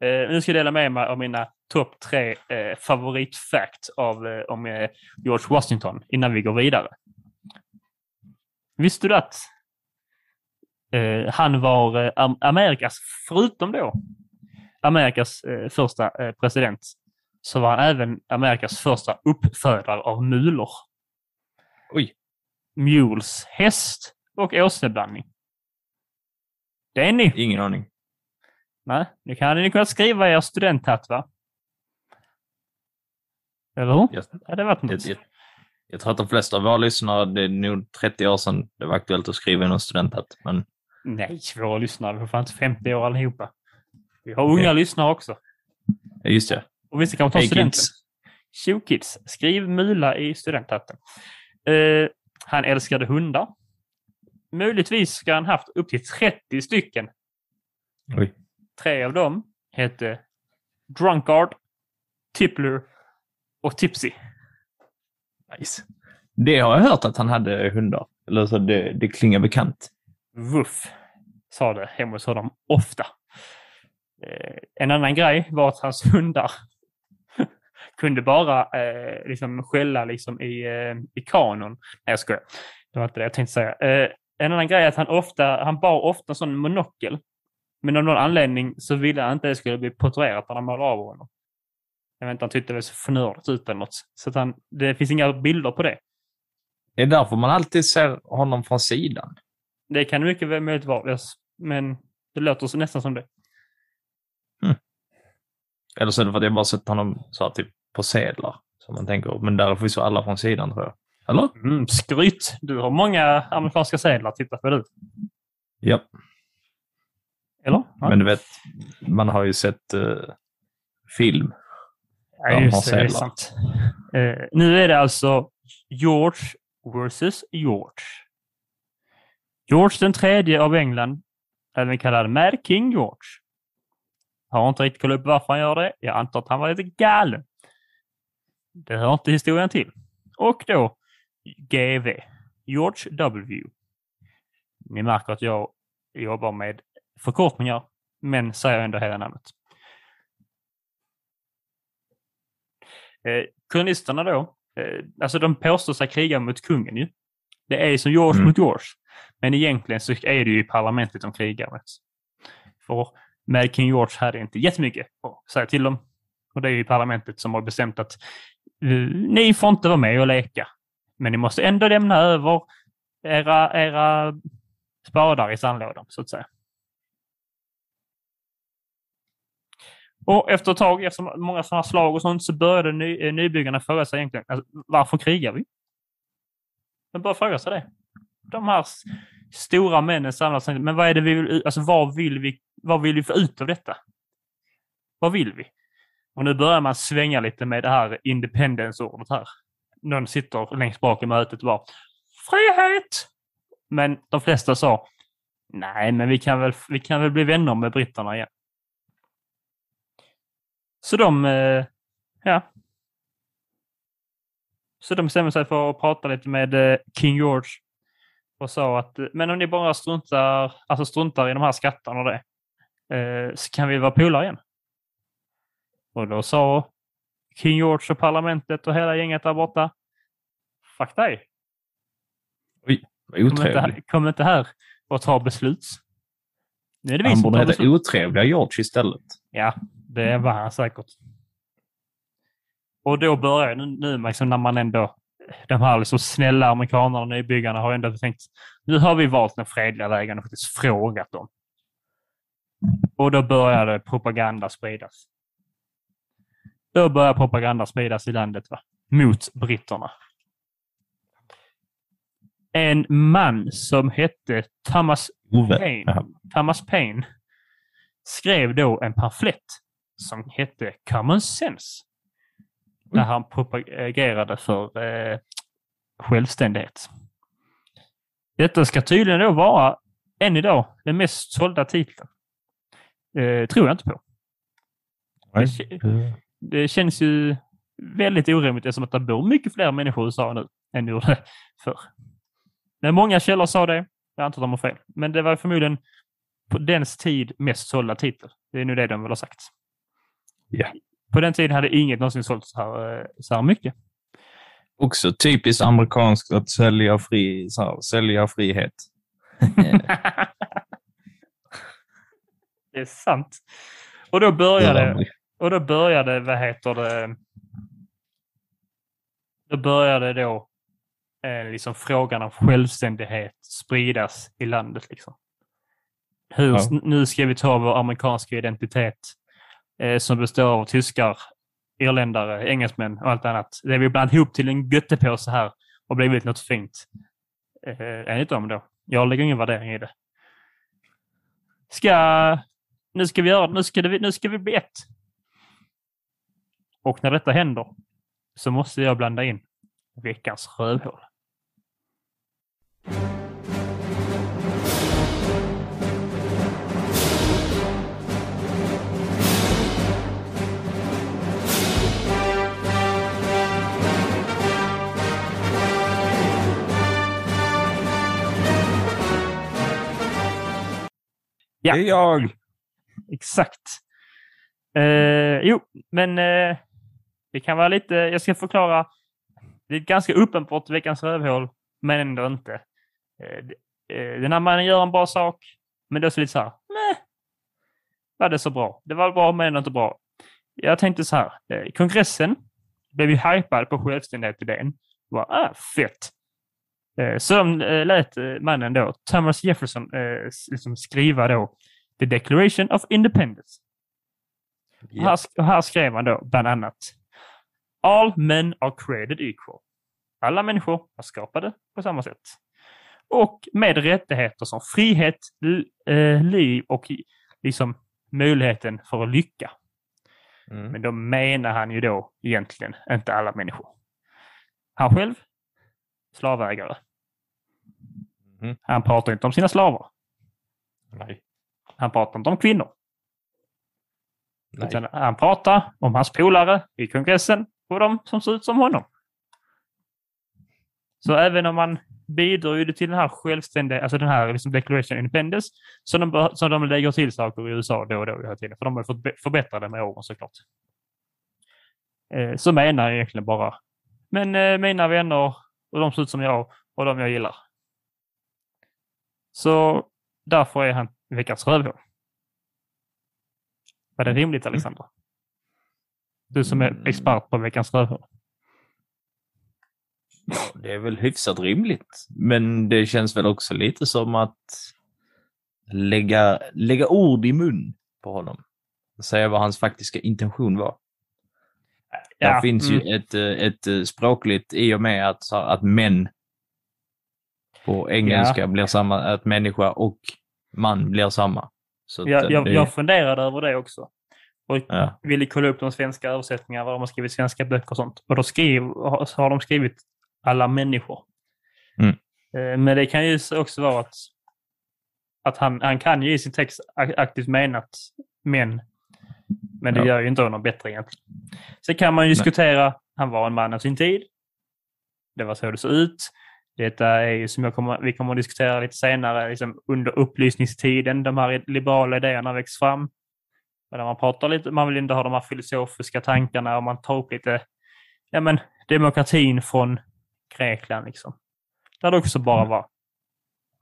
Eh, nu ska jag dela med mig av mina topp tre eh, favoritfacts av, eh, om eh, George Washington innan vi går vidare. Visste du att eh, han var eh, Amerikas, förutom då Amerikas eh, första president, så var han även Amerikas första uppfödare av mulor. Oj. Mules, häst och åsneblandning. Det är ni. Ingen aning. Nej, nu kan ni kunnat skriva er studenthatt va? Eller hur? Jag, ja, det var något. Jag, jag, jag, tror att de flesta av våra lyssnare, det är nog 30 år sedan det var aktuellt att skriva in en studenthatt. Men... Nej, våra lyssnare är fan inte 50 år allihopa. Vi har unga okay. lyssnare också. Ja, just det. Och vissa kan ta hey, studenten. Kids. kids, skriv Mula i studenthatten. Uh, han älskade hundar. Möjligtvis ska han haft upp till 30 stycken. Oj. Tre av dem hette Drunkard, Tippler och Tipsy. Nice. Det har jag hört att han hade hundar. Eller så det, det klingar bekant. Woof. sa det hemma hos honom ofta. Eh, en annan grej var att hans hundar kunde bara eh, liksom skälla liksom i, eh, i kanon. Nej, jag skojar. Det var inte det jag tänkte säga. Eh, en annan grej är att han ofta, han bar ofta en sån monokel. Men av någon anledning så ville han inte att det skulle bli porträtterat när han målade av honom. Jag vet inte, han tyckte det var så förnördigt ut eller något. Så att han, det finns inga bilder på det. Det är därför man alltid ser honom från sidan. Det kan mycket väl möjligt vara, men det låter så nästan som det. Mm. Eller så är det för att jag bara sett honom så här, typ på sedlar. Som man tänker, men där så alla från sidan tror jag. Eller? Mm, skryt! Du har många amerikanska sedlar. Titta på du. Ja. Eller? Ja. Men du vet, man har ju sett uh, film. Ja, just det. det är sant. Uh, nu är det alltså George versus George. George den tredje av England, även kallad Mad King George. Har inte riktigt kollat upp varför han gör det. Jag antar att han var lite galen. Det hör inte historien till. Och då GV, George W. Ni märker att jag jobbar med förkortningar, men säger ändå hela namnet. Eh, kolonisterna då, eh, alltså de påstår sig kriga mot kungen ju. Det är som George mm. mot George. Men egentligen så är det ju parlamentet de krigar mot. För med King George hade inte jättemycket att säga till dem. Och det är ju parlamentet som har bestämt att uh, ni får inte vara med och leka. Men ni måste ändå lämna över era, era spadar i sandlådan, så att säga. Och efter ett tag, efter många sådana slag och sånt, så började ny, eh, nybyggarna fråga sig egentligen, alltså, varför krigar vi? De började fråga sig det. De här stora männen samlas, men vad är det vi vill, alltså vad vill vi, vad vill vi få ut av detta? Vad vill vi? Och nu börjar man svänga lite med det här independence-ordet här någon sitter längst bak i mötet och bara frihet! Men de flesta sa nej, men vi kan väl, vi kan väl bli vänner med britterna igen. Så de, eh, ja. Så de bestämde sig för att prata lite med eh, King George och sa att men om ni bara struntar, alltså struntar i de här skatterna och det, eh, så kan vi vara polare igen. Och då sa King George och parlamentet och hela gänget där borta. Fuck dig. Oj, vad otrevligt. Kom inte här och ta beslut. Nu är det han borde heta otrevliga George istället. Ja, det var han säkert. Och då börjar nu, nu liksom när man ändå, de här liksom snälla amerikanerna och nybyggarna har ändå tänkt, nu har vi valt den fredliga vägen och faktiskt frågat dem. Och då började propaganda spridas. Då börjar propaganda spridas i landet va? mot britterna. En man som hette Thomas Paine, Thomas Paine skrev då en pamflett som hette Common Sense. Där han propagerade för eh, självständighet. Detta ska tydligen då vara, än idag, den mest sålda titeln. Eh, tror jag inte på. Det, det känns ju väldigt orimligt eftersom att det bor mycket fler människor i USA nu än det gjorde förr. Men många källor sa det. Jag antar att de har fel. Men det var förmodligen på dens tid mest sålda titel. Det är nu det de vill ha sagt. Ja. På den tiden hade inget någonsin sålt så här, eh, så här mycket. Också typiskt amerikanskt att sälja, fri, så här, sälja frihet. det är sant. Och då började, och då började, vad heter det, då började då eh, liksom frågan om självständighet spridas i landet. Liksom. Hur, ja. Nu ska vi ta vår amerikanska identitet Eh, som består av tyskar, irländare, engelsmän och allt annat. Det är vi blandat ihop till en göttepåse här och blivit något fint. Eh, enligt dem då. Jag lägger ingen värdering i det. Ska, nu ska vi göra nu ska, det, nu ska vi bli ett. Och när detta händer så måste jag blanda in veckans rövhål. Ja. Det är jag. Exakt. Eh, jo, men eh, det kan vara lite, jag ska förklara. Det är ganska uppenbart veckans rövhål, men ändå inte. Eh, eh, den här mannen gör en bra sak, men det är så lite så här, nej, var det så bra? Det var bra, men ändå inte bra. Jag tänkte så här, eh, kongressen blev ju hypad på självständighetsidén. Var, ah, fett! Eh, de eh, lät eh, mannen då, Thomas Jefferson, liksom skriva då The Declaration of Independence. Yeah. Här, här skrev han då bland annat All men are created equal. Alla människor är skapade på samma sätt. Och med rättigheter som frihet, liv och liksom möjligheten för att lycka. Mm. Men då menar han ju då egentligen inte alla människor. Han själv, slavägare. Mm. Han pratar inte om sina slavar. Nej. Han pratar inte om kvinnor. Nej. Utan han pratar om hans polare i kongressen och de som ser ut som honom. Så även om man bidrar ju till den här självständiga, alltså den här liksom Declaration of Independence, så de, så de lägger till saker i USA då och då hela tiden, för de har fått förbättra det med åren såklart. Eh, så menar jag egentligen bara, men eh, mina vänner och de ser ut som jag och de jag gillar. Så därför är han veckans rövhål. Var det rimligt, Alexander? Du som är mm. expert på veckans rövhål. Ja, det är väl hyfsat rimligt. Men det känns väl också lite som att lägga, lägga ord i mun på honom. Säga vad hans faktiska intention var. Ja, Där finns mm. ju ett, ett språkligt i och med att, att män på engelska ja. blir samma, att människa och man blir samma. Så ja, jag, det... jag funderade över det också. Och ja. ville kolla upp de svenska översättningarna, vad de har skrivit svenska böcker och sånt. Och då skriv, har de skrivit alla människor. Mm. Eh, men det kan ju också vara att, att han, han kan ju i sin text aktivt menat män. Men det ja. gör ju inte honom bättre egentligen. Sen kan man ju diskutera, han var en man av sin tid. Det var så det såg ut. Detta är ju som jag kommer, vi kommer att diskutera lite senare, liksom under upplysningstiden, de här liberala idéerna växt fram. Där man pratar lite, man vill inte ha de här filosofiska tankarna och man tar upp lite, ja men demokratin från Grekland liksom. Där det också bara mm. var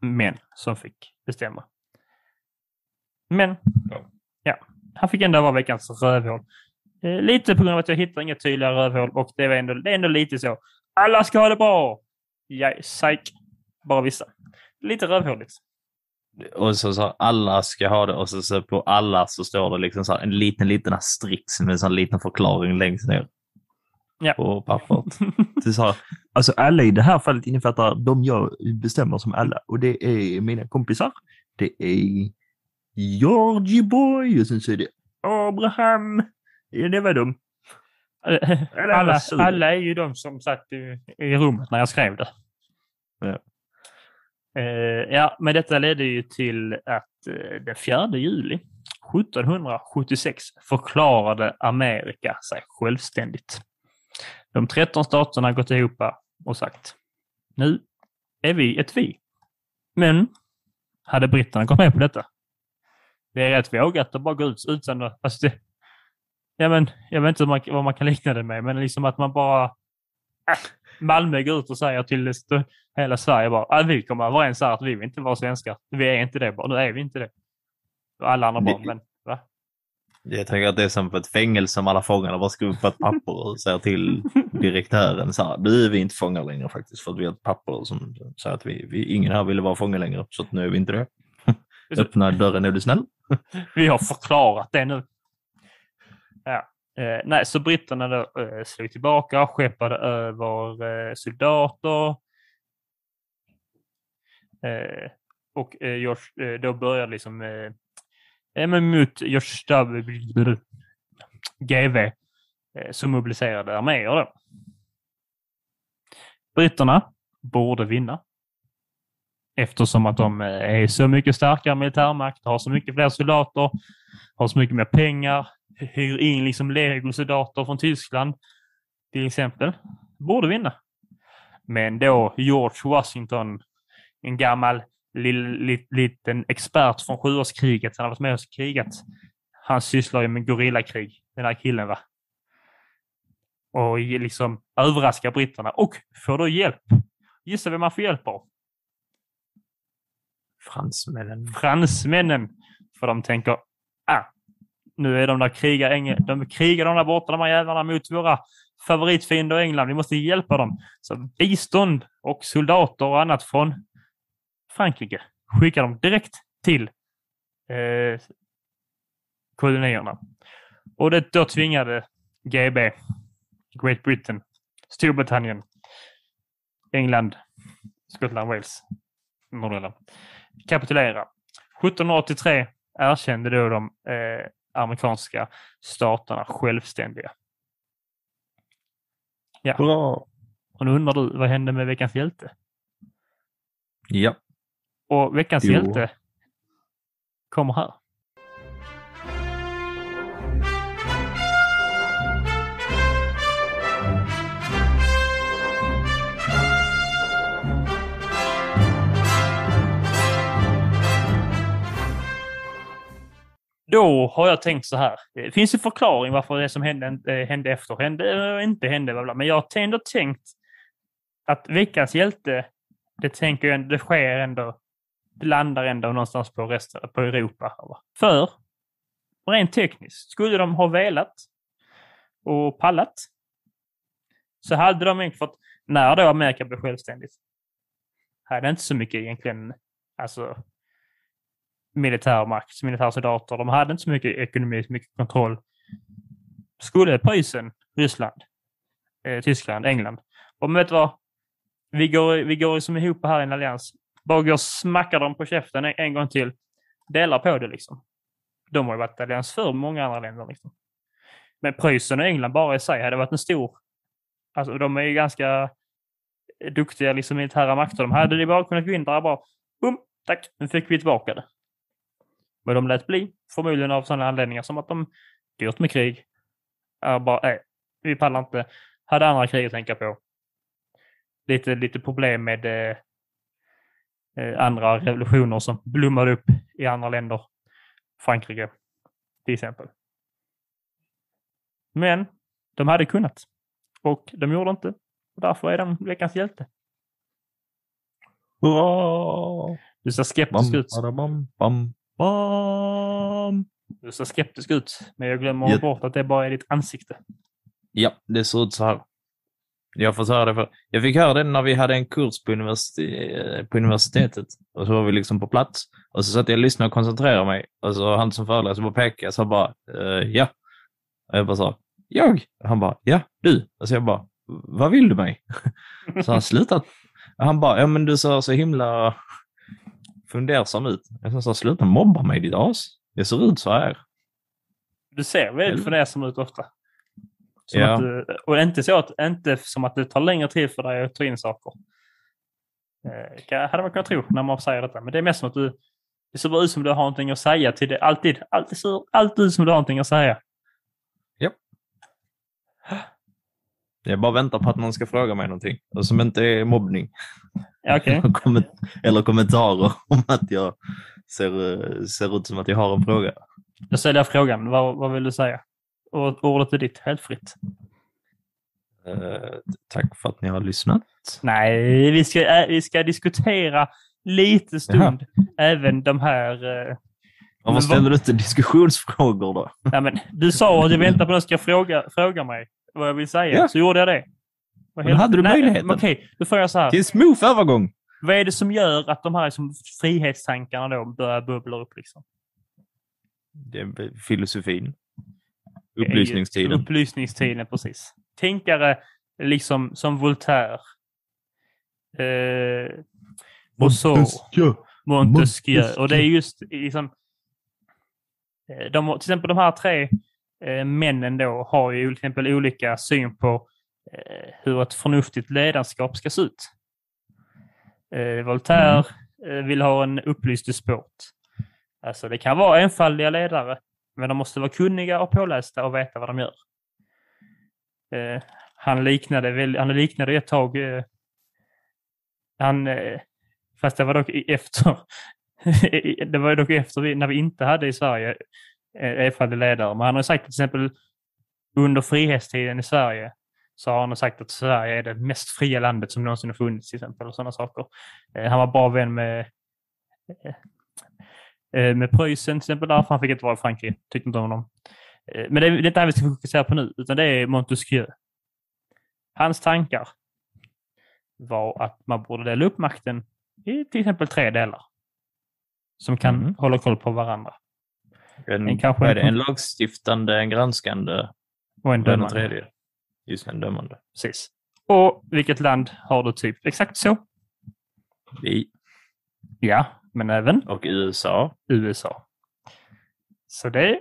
män som fick bestämma. Men, ja, han fick ändå vara veckans rövhål. Eh, lite på grund av att jag hittar inga tydliga rövhål och det är ändå, det är ändå lite så. Alla ska ha det bra! Ja, psyk. Bara vissa. Lite rövhåligt. Och så, så alla ska ha det och så, så på alla så står det liksom så en liten, liten asterisk med en sån liten förklaring längst ner ja. på pappret. så här, alltså alla i det här fallet innefattar de jag bestämmer som alla och det är mina kompisar. Det är Georgie Boy och sen så är det Abraham. Ja, det var de. Alla, alla är ju de som satt i, i rummet när jag skrev det. Ja. Uh, ja, men detta ledde ju till att uh, den 4 juli 1776 förklarade Amerika sig självständigt. De 13 staterna gått ihop och sagt nu är vi ett vi. Men hade britterna gått med på detta? Det är rätt vågat att bara gå ut utan att... Alltså det, ja, men, jag vet inte man, vad man kan likna det med, men liksom att man bara... Äh, Malmö går ut och säger till hela Sverige bara att vi kommer överens här att vi vill inte vara svenskar. Vi är inte det bara. Nu är vi inte det. Och alla andra bara, men va? Jag tänker att det är som ett fängelse om alla fångarna bara skriver på ett papper och säger till direktören så här, nu är vi inte fångar längre faktiskt för att vi har ett papper som säger att vi, vi, ingen här ville vara fångar längre så nu är vi inte det. Öppna dörren är du snäll. vi har förklarat det nu. Ja. Eh, nej, så britterna då, eh, slog tillbaka, skeppade över eh, soldater. Eh, och eh, George, eh, då började liksom eh, mot George GV eh, som mobiliserade arméer då. Britterna borde vinna. Eftersom att de eh, är så mycket starkare militärmakt, har så mycket fler soldater, har så mycket mer pengar, hyr in liksom legosoldater från Tyskland till exempel. Borde vinna. Men då George Washington, en gammal liten expert från sjuårskriget. Han har varit med och krigat. Han sysslar ju med gorillakrig, den här killen va. Och liksom överraskar britterna och får då hjälp. Gissa vem man får hjälp av? Fransmännen. Fransmännen. För de tänker, ah, nu är de där krigar, Engel, de krigar de där borta, de här jävlarna, mot våra favoritfiender i England. Vi måste hjälpa dem. Så bistånd och soldater och annat från Frankrike skickar de direkt till eh, kolonierna. Och det då tvingade GB, Great Britain, Storbritannien, England, Skottland, Wales, Nordirland kapitulera. 1783 erkände då de eh, amerikanska staterna självständiga. Ja. Bra. Och nu undrar du, vad hände med veckans hjälte? Ja. Och veckans Jo. hjälte kommer här. Då har jag tänkt så här. Det finns en förklaring varför det som hände, eh, hände efter hände eh, inte hände. Bla bla. Men jag har ändå tänkt att veckans hjälte, det tänker jag, det sker ändå, det landar ändå någonstans på resten, på Europa. va. För, rent tekniskt, skulle de ha velat och pallat, så hade de egentligen, fått, när då Amerika blev självständigt, hade inte så mycket egentligen, alltså militär makt. De hade inte så mycket ekonomi, så mycket kontroll. Skulle Preussen, Ryssland, eh, Tyskland, England. Och vet du vad? Vi går, vi går som ihop här i en allians. Bara går och smackar dem på käften en, en gång till. Delar på det liksom. De har ju varit allians för många andra länder. Liksom. Men Preussen och England bara i sig hade varit en stor... Alltså de är ju ganska duktiga liksom, militära makter. De hade det bara kunnat gå in där och bara... Boom, tack, nu fick vi tillbaka det. Men de lät bli, förmodligen av sådana anledningar som att de dyrt med krig. Är bara, nej, vi pallar inte. Hade andra krig att tänka på. Lite, lite problem med eh, eh, andra revolutioner som blommade upp i andra länder. Frankrike till exempel. Men de hade kunnat. Och de gjorde inte. Och därför är de veckans hjälte. Hurra! Du ser skeptisk ut. Bam, bam, bam, bam. Du ser skeptisk ut. Men jag glömmer Ja. bort att det bara är ditt ansikte. Ja, det ser ut så här. Jag får höra det för. Jag fick höra det när vi hade en kurs på, universitet, på universitetet. Och så var vi liksom på plats. Och så satt jag och lyssnade och koncentrerade mig. Och så han som föreläser bara pekade så bara, eh, ja. Och jag bara sa, jag? Och han bara, ja, du. Och så jag bara, vad vill du mig? Så han slutat. Han bara, ja men du ser så himla fundersam ut. Jag sa, sluta mobba mig ditt as. Jag ser ut så här. Du ser väldigt fundersam ut ofta. Som Ja. att du, och inte så att, inte som att det tar längre tid för dig att ta in saker. Eh, hade man kunnat tro när man säger detta. Men det är mest som att du, det ser bara ut som du har någonting att säga till det. Alltid, alltid ser alltid ut som du har någonting att säga. Jag bara väntar på att någon ska fråga mig någonting. Och som inte är mobbning. Okej. Eller komment- Eller kommentarer om att jag ser, ser ut som att jag har en fråga. Då ställer jag frågan. Vad, vad vill du säga? Och ordet är ditt, helt fritt. Eh, tack för att ni har lyssnat. Nej, vi ska, äh, vi ska diskutera lite stund även de här... Eh, Varför ställer du inte diskussionsfrågor då? nej, men, du sa att jag väntar på att någon ska fråga, fråga mig vad jag vill säga, Ja. så gjorde jag det. Men då hade du Nej, möjligheten. Okej, då får jag så här. Till smooth övergång. Vad är det som gör att de här liksom, frihetstankarna då börjar bubbla upp? Liksom? Det är filosofin. Det är ju Upplysningstiden. Upplysningstiden, precis. Tänkare liksom som Voltaire. Eh, Rousseau. Montesquieu. Montesquieu. Och det är just liksom... eh, De, till exempel de här tre eh, männen då har ju till exempel olika syn på eh, hur ett förnuftigt ledarskap ska se ut. Eh, Voltaire eh, vill ha en upplyst despot. Alltså det kan vara enfaldiga ledare, men de måste vara kunniga och pålästa och veta vad de gör. Eh, han liknade han liknade ett tag, han, Fast det var dock efter, det var dock efter vi, när vi inte hade i Sverige erfarna ledare. Men han har sagt till exempel under frihetstiden i Sverige så har han sagt att Sverige är det mest fria landet som någonsin har funnits till exempel. Och sådana saker. Han var bra vän med med Preussen till exempel därför han fick inte vara i Frankrike. Tyckte inte om honom. Men det är inte det här vi ska fokusera på nu, utan det är Montesquieu. Hans tankar var att man borde dela upp makten i till exempel tre delar. Som kan mm. hålla koll på varandra. En, en kanske det en lagstiftande, en granskande och en dömande. Och en tredje. Just en dömande. Precis. Och vilket land har du typ exakt så? Vi. Ja, men även? Och USA. USA. Så det,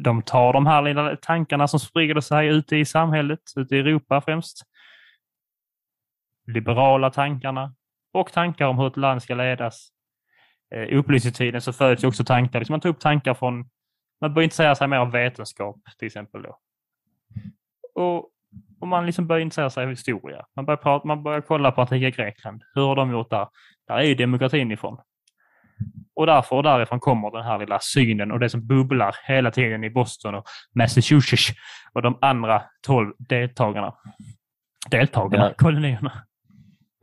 de tar de här lilla tankarna som sprider sig ute i samhället, ute i Europa främst. Liberala tankarna och tankar om hur ett land ska ledas. Eh, upplysningstiden så föds också tankar, liksom man tar upp tankar från, man börjar intressera sig mer av vetenskap till exempel då. Och, och man liksom börjar intressera sig av historia. Man börjar, prata, man börjar kolla på antika Grekland. Hur har de gjort där? Där är ju demokratin ifrån. Och därför och därifrån kommer den här lilla synen och det som bubblar hela tiden i Boston och Massachusetts och de andra tolv deltagarna. Deltagarna, ja. kolonierna.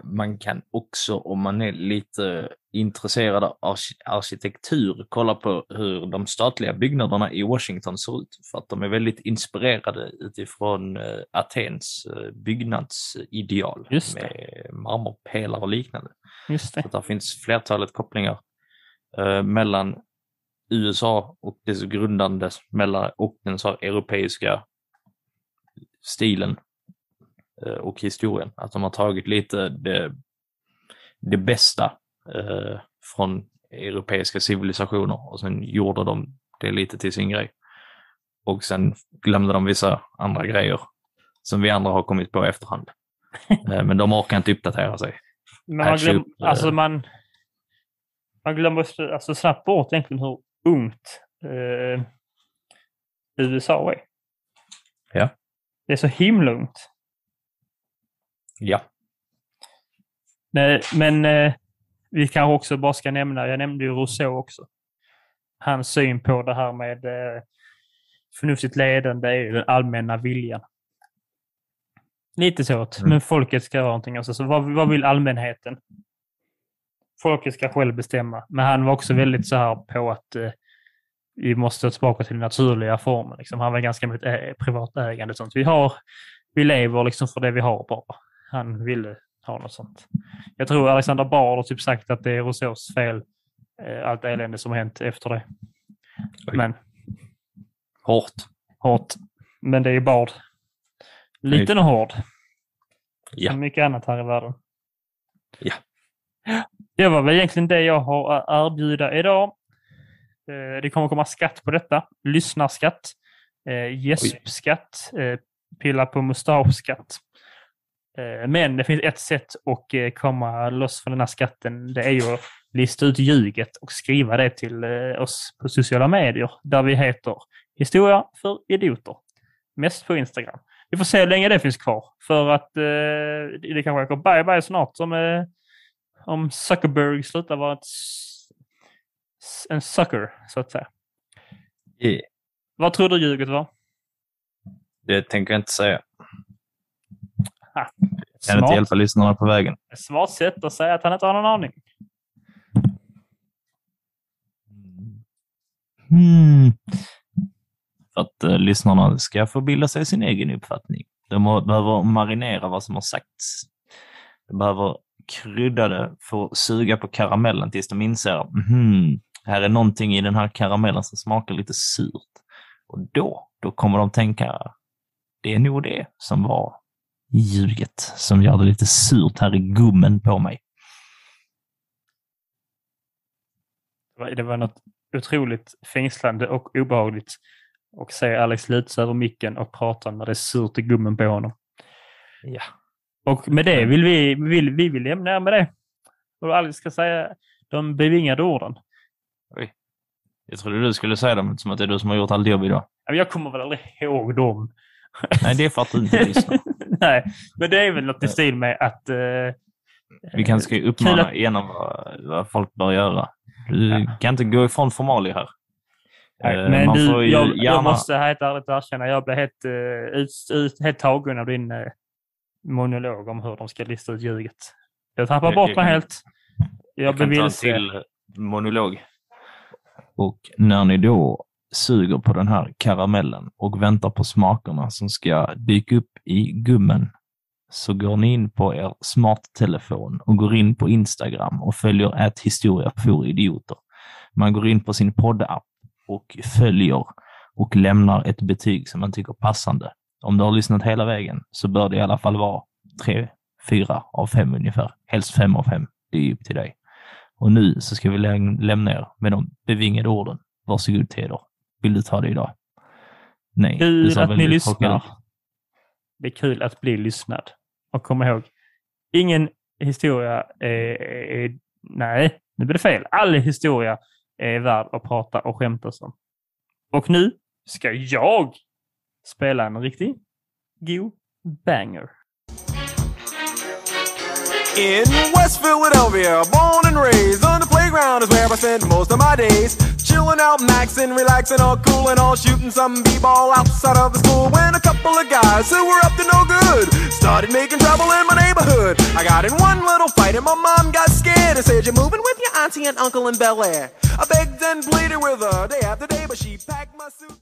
Man kan också, om man är lite intresserad av arkitektur, kolla på hur de statliga byggnaderna i Washington ser ut. För att de är väldigt inspirerade utifrån uh, Atens uh, byggnadsideal med marmorpelare och liknande. Just det. Så där finns flertalet kopplingar eh, mellan USA och dess grundande mellan, och den så europeiska stilen eh, och historien. Att de har tagit lite det, det bästa eh, från europeiska civilisationer och sen gjorde de det lite till sin grej. Och sen glömde de vissa andra grejer som vi andra har kommit på efterhand. Eh, men de orkar inte uppdatera sig. Men man, glöm, alltså man, man glömmer alltså snabbt bort egentligen hur ungt eh, USA är. Ja. Det är så himla ungt. Ja. Nej, men eh, vi kanske också bara ska nämna, jag nämnde ju Rousseau också. Hans syn på det här med eh, förnuftigt ledande är ju den allmänna viljan. Lite så, mm. men folket ska göra någonting. Alltså, så vad, vad vill allmänheten? folket ska själv bestämma. Men han var också väldigt så här på att eh, vi måste tillbaka till den naturliga formen. Liksom. Han var ganska emot ä- privat ägande. Sånt. Vi, har, vi lever liksom för det vi har bara. Han ville ha något sånt. Jag tror Alexander Bard har typ sagt att det är Rousseaus fel, eh, allt elände som har hänt efter det. Oj. Men... Hårt. Hårt. Men det är Bard. Liten och hård. Ja. Som mycket annat här i världen. Ja. Det var väl egentligen det jag har att erbjuda idag. Eh, det kommer komma skatt på detta. Lyssnarskatt, eh, gäspskatt, pilla på mustaschskatt. Men det finns ett sätt att komma loss från den här skatten. Det är ju att lista ut ljuget och skriva det till oss på sociala medier där vi heter Historia för idioter. Mest på Instagram. Vi får se hur länge det finns kvar. För att det kanske går bye bye snart som om Zuckerberg slutar vara ett, en sucker, så att säga. Yeah. Vad tror du ljuget var? Det tänker jag inte säga. Kan inte hjälpa lyssnarna på vägen. Smart sätt att säga att han inte har någon aning. Mm. För att uh, lyssnarna ska få bilda sig sin egen uppfattning. De behöver marinera vad som har sagts. De behöver kryddade får suga på karamellen tills de inser mm, här är någonting i den här karamellen som smakar lite surt. Och då, då kommer de tänka, det är nog det som var ljuget som gör det lite surt här i gummen på mig. Det var något otroligt fängslande och obehagligt och se Alex luta över micken och prata när det är surt i gummen på honom. Ja. Och med det vill vi, vill, vi vill lämna med det. Och Alex ska säga de bevingade orden. Oj. Jag trodde du skulle säga dem som att det är du som har gjort allt jobb idag. Jag kommer väl aldrig ihåg dem. Nej, det är för att du inte lyssnar. Nej, men det är väl något i stil med att uh, Vi kanske ska uppmana att... igenom vad, vad folk bör göra. Du ja. kan inte gå ifrån formalia här. Nej, eh, men du, jag, gärna... jag, måste helt ärligt erkänna, jag blev helt, uh, ut, ut, helt tagen av din uh, monolog om hur de ska lista ut ljuget. Jag tappar bort mig helt. Jag, jag blev vilse. till monolog. Och när ni då suger på den här karamellen och väntar på smakerna som ska dyka upp i gummen så går ni in på er smarttelefon och går in på Instagram och följer ett historia för idioter. Man går in på sin poddapp och följer och lämnar ett betyg som man tycker passande. Om du har lyssnat hela vägen så bör det i alla fall vara tre, fyra av fem ungefär. Helst fem av fem. Det är upp till dig. Och nu så ska vi lämna er med de bevingade orden. Varsågod Teder. Vill du ta det idag? Nej. Kul att ni lyssnar. Det är kul att bli lyssnad. Och kom ihåg, ingen historia är, är, nej, nu blir det fel. All historia är värd att prata och skämtas om. Och nu ska jag spela en riktig god banger. In West Philadelphia, born and raised on the playground is where I spend most of my days. Chilling out, maxing, relaxing, all cool and all shooting some b-ball outside of the school. When a couple of guys who were up to no good started making trouble in my neighborhood. I got in one little fight and my mom got scared and said, "You're moving with your auntie and uncle in Bel Air." I begged and pleaded with her day after day, but she packed my suit.